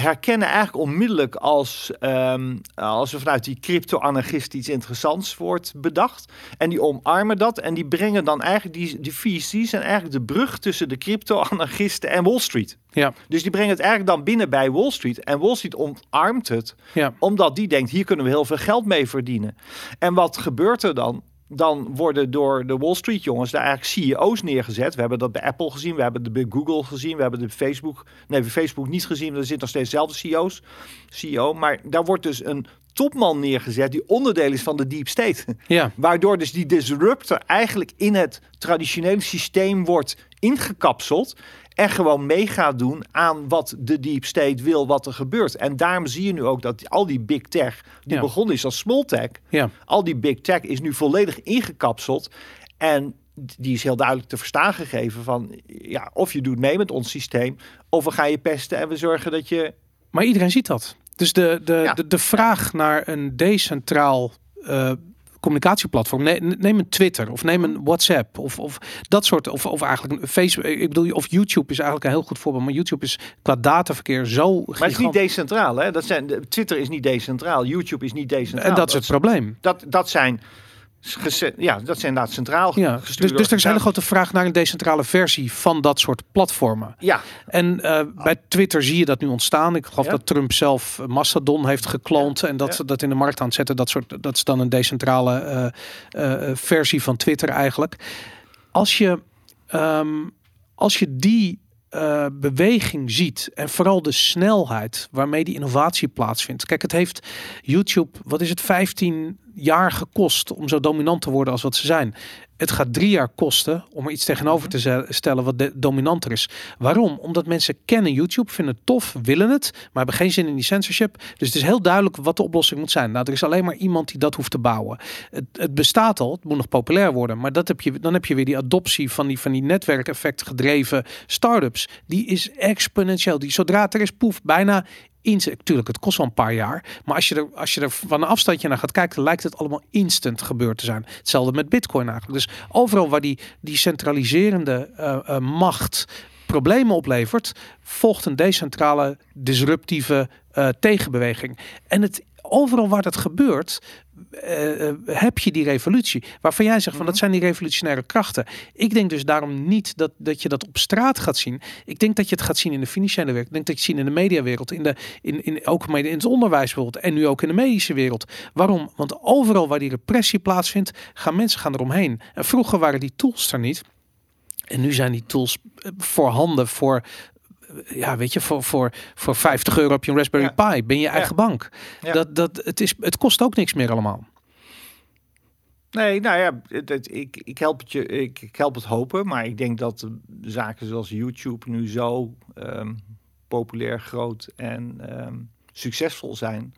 herkennen eigenlijk onmiddellijk als, ehm, als er vanuit die crypto-anarchist iets interessants wordt bedacht. En die omarmen dat en die brengen dan eigenlijk, die, die VC's zijn eigenlijk de brug tussen de crypto-anarchisten en Wall Street. ja, Dus die brengen het eigenlijk dan binnen bij Wall Street. En Wall Street omarmt het ja. omdat die denkt, hier kunnen we heel veel geld mee verdienen. En wat gebeurt er dan? Dan worden door de Wall Street jongens daar eigenlijk CEO's neergezet. We hebben dat bij Apple gezien, we hebben het bij Google gezien, we hebben bij Facebook. Nee, bij Facebook niet gezien, er zitten nog steeds dezelfde CEO's. CEO, maar daar wordt dus een topman neergezet die onderdeel is van de deep state. ja. Waardoor dus die disruptor eigenlijk in het traditionele systeem wordt ingekapseld. En gewoon mee gaat doen aan wat de deep state wil, wat er gebeurt. En daarom zie je nu ook dat al die big tech, die Ja. begonnen is als small tech, ja. al die big tech is nu volledig ingekapseld. En die is heel duidelijk te verstaan gegeven van, ja, of je doet mee met ons systeem, of we gaan je pesten en we zorgen dat je... Maar iedereen ziet dat. Dus de, de, Ja. de, de vraag naar een decentraal eh, communicatieplatform. Ne- Neem een Twitter of neem een WhatsApp of, of dat soort. Of, of eigenlijk een Facebook. Ik bedoel, of YouTube is eigenlijk een heel goed voorbeeld. Maar YouTube is qua dataverkeer zo. Maar het is niet decentraal, hè? Dat zijn, Twitter is niet decentraal, YouTube is niet decentraal. En dat is het probleem. dat, dat zijn ja, dat zijn inderdaad centraal Ja, dus, dus er is een hele grote vraag naar een decentrale versie van dat soort platformen. Ja, En eh, bij Twitter zie je dat nu ontstaan. Ik geloof Ja. dat Trump zelf eh, Mastodon heeft gekloond en dat Ja. ze dat in de markt aan het zetten. Dat, soort, dat is dan een decentrale eh, versie van Twitter eigenlijk. Als je, ehm, als je die beweging ziet en vooral de snelheid waarmee die innovatie plaatsvindt. Kijk, het heeft YouTube, wat is het, 15 jaar gekost om zo dominant te worden als wat ze zijn. Het gaat drie jaar kosten om er iets tegenover te stellen wat de, dominanter is. Waarom? Omdat mensen kennen YouTube, vinden het tof, willen het, maar hebben geen zin in die censorship. Dus het is heel duidelijk wat de oplossing moet zijn. Nou, er is alleen maar iemand die dat hoeft te bouwen. Het, het bestaat al, het moet nog populair worden, maar dat heb je, dan heb je weer die adoptie van die, van die netwerkeffect gedreven start-ups. Die is exponentieel. Die, zodra er is, poef, bijna Tuurlijk, het kost wel een paar jaar. Maar als je er, als je er van een afstandje naar gaat kijken, lijkt het allemaal instant gebeurd te zijn. Hetzelfde met Bitcoin eigenlijk. Dus overal waar die, die centraliserende eh, eh, macht problemen oplevert, volgt een decentrale, disruptieve eh, tegenbeweging. En het overal waar dat gebeurt, eh, eh, heb je die revolutie. Waarvan jij zegt van dat zijn die revolutionaire krachten. Ik denk dus daarom niet dat, dat je dat op straat gaat zien. Ik denk dat je het gaat zien in de financiële wereld. Ik denk dat je het zien in de mediawereld, in de, in, in, ook in het onderwijswereld en nu ook in de medische wereld. Waarom? Want overal waar die repressie plaatsvindt, gaan mensen gaan eromheen. En vroeger waren die tools er niet. En nu zijn die tools eh, voorhanden voor ja, weet je, voor, voor, voor 50 euro heb je een Raspberry Ja. Pi. Ben je eigen bank. Dat, dat, het, is, het kost ook niks meer allemaal. nee, nou ja, het, het- ik, ik, help het je, ik, ik help het hopen, maar ik denk dat zaken zoals YouTube nu zo ehm, populair, groot en ehm, succesvol zijn,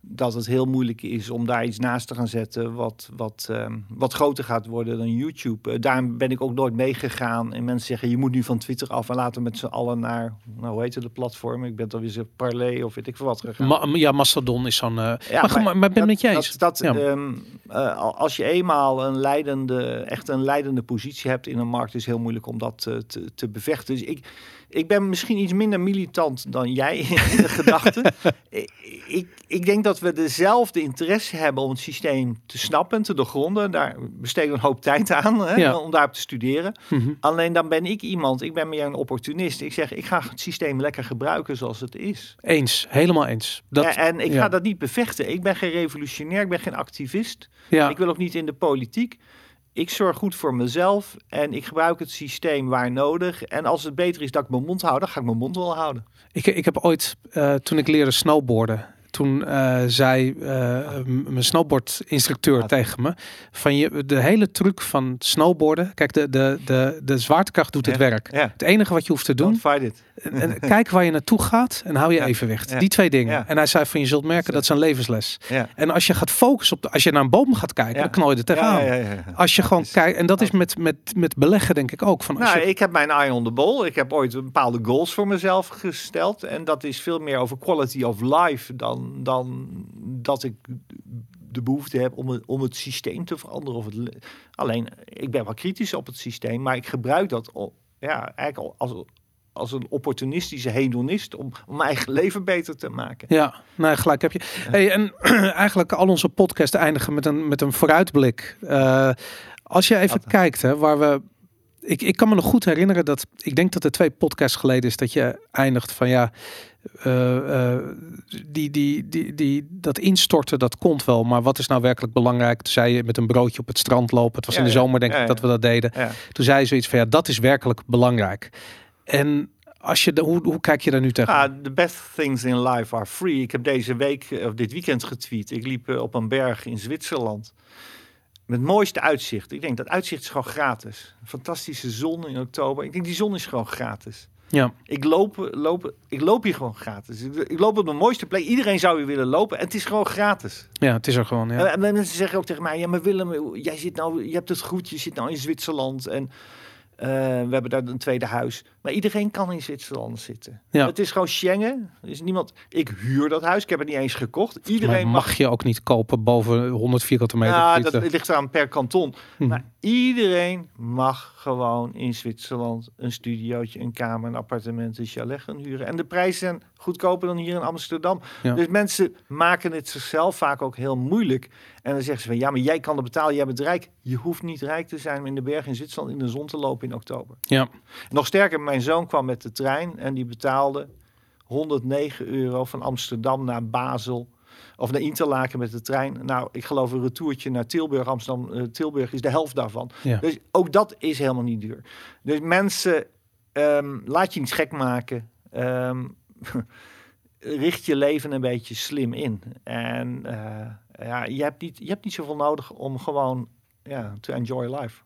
dat het heel moeilijk is om daar iets naast te gaan zetten wat, wat, ehm, wat groter gaat worden dan YouTube. Eh, daarom ben ik ook nooit meegegaan en mensen zeggen je moet nu van Twitter af en laten we met z'n allen naar, nou hoe heet het, de platform? Ik ben dan weer zo Parley of weet ik veel wat gegaan. Ma ja, Mastodon is zo'n... eh, Ja, maar, maar, ben het met je eens. Dat, dat, Ja. ehm, eh, al- als je eenmaal een leidende, echt een leidende positie hebt in een markt, is het heel moeilijk om dat eh, te, te bevechten. Dus ik, ik ben misschien iets minder militant dan jij *laughs* in de gedachte. *laughs* ik, ik, denk dat we dezelfde interesse hebben om het systeem te snappen en te doorgronden. Daar besteden we een hoop tijd aan hè, Ja. om daarop te studeren. Mhm. Alleen dan ben ik iemand, ik ben meer een opportunist. Ik zeg, ik ga het systeem lekker gebruiken zoals het is. Eens, helemaal eens. Dat, en, en ik ja. ga dat niet bevechten. Ik ben geen revolutionair, ik ben geen activist. Ja. Ik wil ook niet in de politiek. Ik zorg goed voor mezelf en ik gebruik het systeem waar nodig. En als het beter is dat ik mijn mond hou, dan ga ik mijn mond wel houden. Ik, ik heb ooit, eh, toen ik leerde snowboarden, toen eh, zei eh, mijn snowboardinstructeur Ja. tegen me: van je, de hele truc van snowboarden, kijk, de, de, de, de zwaartekracht doet het werk. Ja, Het enige wat je hoeft te doen, don't fight it. en, kijk waar je naartoe gaat en hou je evenwicht. Die twee dingen. Ja. En hij zei van je zult merken dat is een levensles. En als je gaat focussen op, de, als je naar een boom gaat kijken, dan knal je er tegenaan. Als je gewoon kijkt, en dat is met, met, met beleggen denk ik ook. Van als Nou, je, ik heb mijn eye on the ball. Ik heb ooit bepaalde goals voor mezelf gesteld. En dat is veel meer over quality of life dan, dan dat ik de behoefte heb om het, om het systeem te veranderen. Of het, le- alleen, ik ben wel kritisch op het systeem, maar ik gebruik dat ja, eigenlijk al als, als een opportunistische hedonist om, om mijn eigen leven beter te maken. Ja, nee, gelijk heb je. Hey, en *clears throat* eigenlijk al onze podcast eindigen met een, met een vooruitblik. Eh, als je even kijkt, hè, waar we. Ik, ik kan me nog goed herinneren dat. Ik denk dat er twee podcasts geleden is dat je eindigt van ja. eh, eh, die, die, die, die, dat instorten, dat komt wel. Maar wat is nou werkelijk belangrijk? Toen zei je met een broodje op het strand lopen. Het was Ja, in de zomer, denk Ja, ik, ja. dat we dat deden. Toen zei je zoiets van ja, dat is werkelijk belangrijk. En als je de, hoe, hoe kijk je daar nu tegen? Ah, the best things in life are free. Ik heb deze week, of dit weekend getweet. Ik liep eh, op een berg in Zwitserland. Met het mooiste uitzicht. Ik denk dat uitzicht is gewoon gratis. Fantastische zon in oktober. Ik denk die zon is gewoon gratis. Ja, Ik loop, loop, ik loop hier gewoon gratis. Ik, ik loop op de mooiste plek. Iedereen zou hier willen lopen. En het is gewoon gratis. ja, het is er gewoon. Ja. En, en mensen zeggen ook tegen mij: Ja, maar Willem, jij zit nou, je hebt het goed. Je zit nou in Zwitserland. En eh, we hebben daar een tweede huis. Maar iedereen kan in Zwitserland zitten. Ja. Het is gewoon Schengen. Er is niemand. Ik huur dat huis. Ik heb het niet eens gekocht. Iedereen mag mag. je ook niet kopen boven 100 vierkante meter. Ja, dat ligt aan per kanton. Mhm. Maar iedereen mag gewoon in Zwitserland een studiootje, een kamer, een appartement, een chalet gaan huren. En de prijzen zijn goedkoper dan hier in Amsterdam. Ja. Dus mensen maken het zichzelf vaak ook heel moeilijk. En dan zeggen ze van ja, maar jij kan het betalen, jij bent rijk. Je hoeft niet rijk te zijn om in de bergen in Zwitserland in de zon te lopen in oktober. Ja, Nog sterker, mijn zoon kwam met de trein en die betaalde 109 euro van Amsterdam naar Basel. Of naar Interlaken met de trein. Nou, ik geloof een retourtje naar Tilburg. Amsterdam, eh, Tilburg is de helft daarvan. ja. Dus ook dat is helemaal niet duur. Dus mensen, ehm, laat je niet gek maken. Ehm, *laughs* richt je leven een beetje slim in. En eh, ja, je hebt, niet, je hebt niet zoveel nodig om gewoon ja, to enjoy life.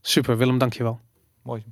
Super, Willem, dankjewel. Mooi.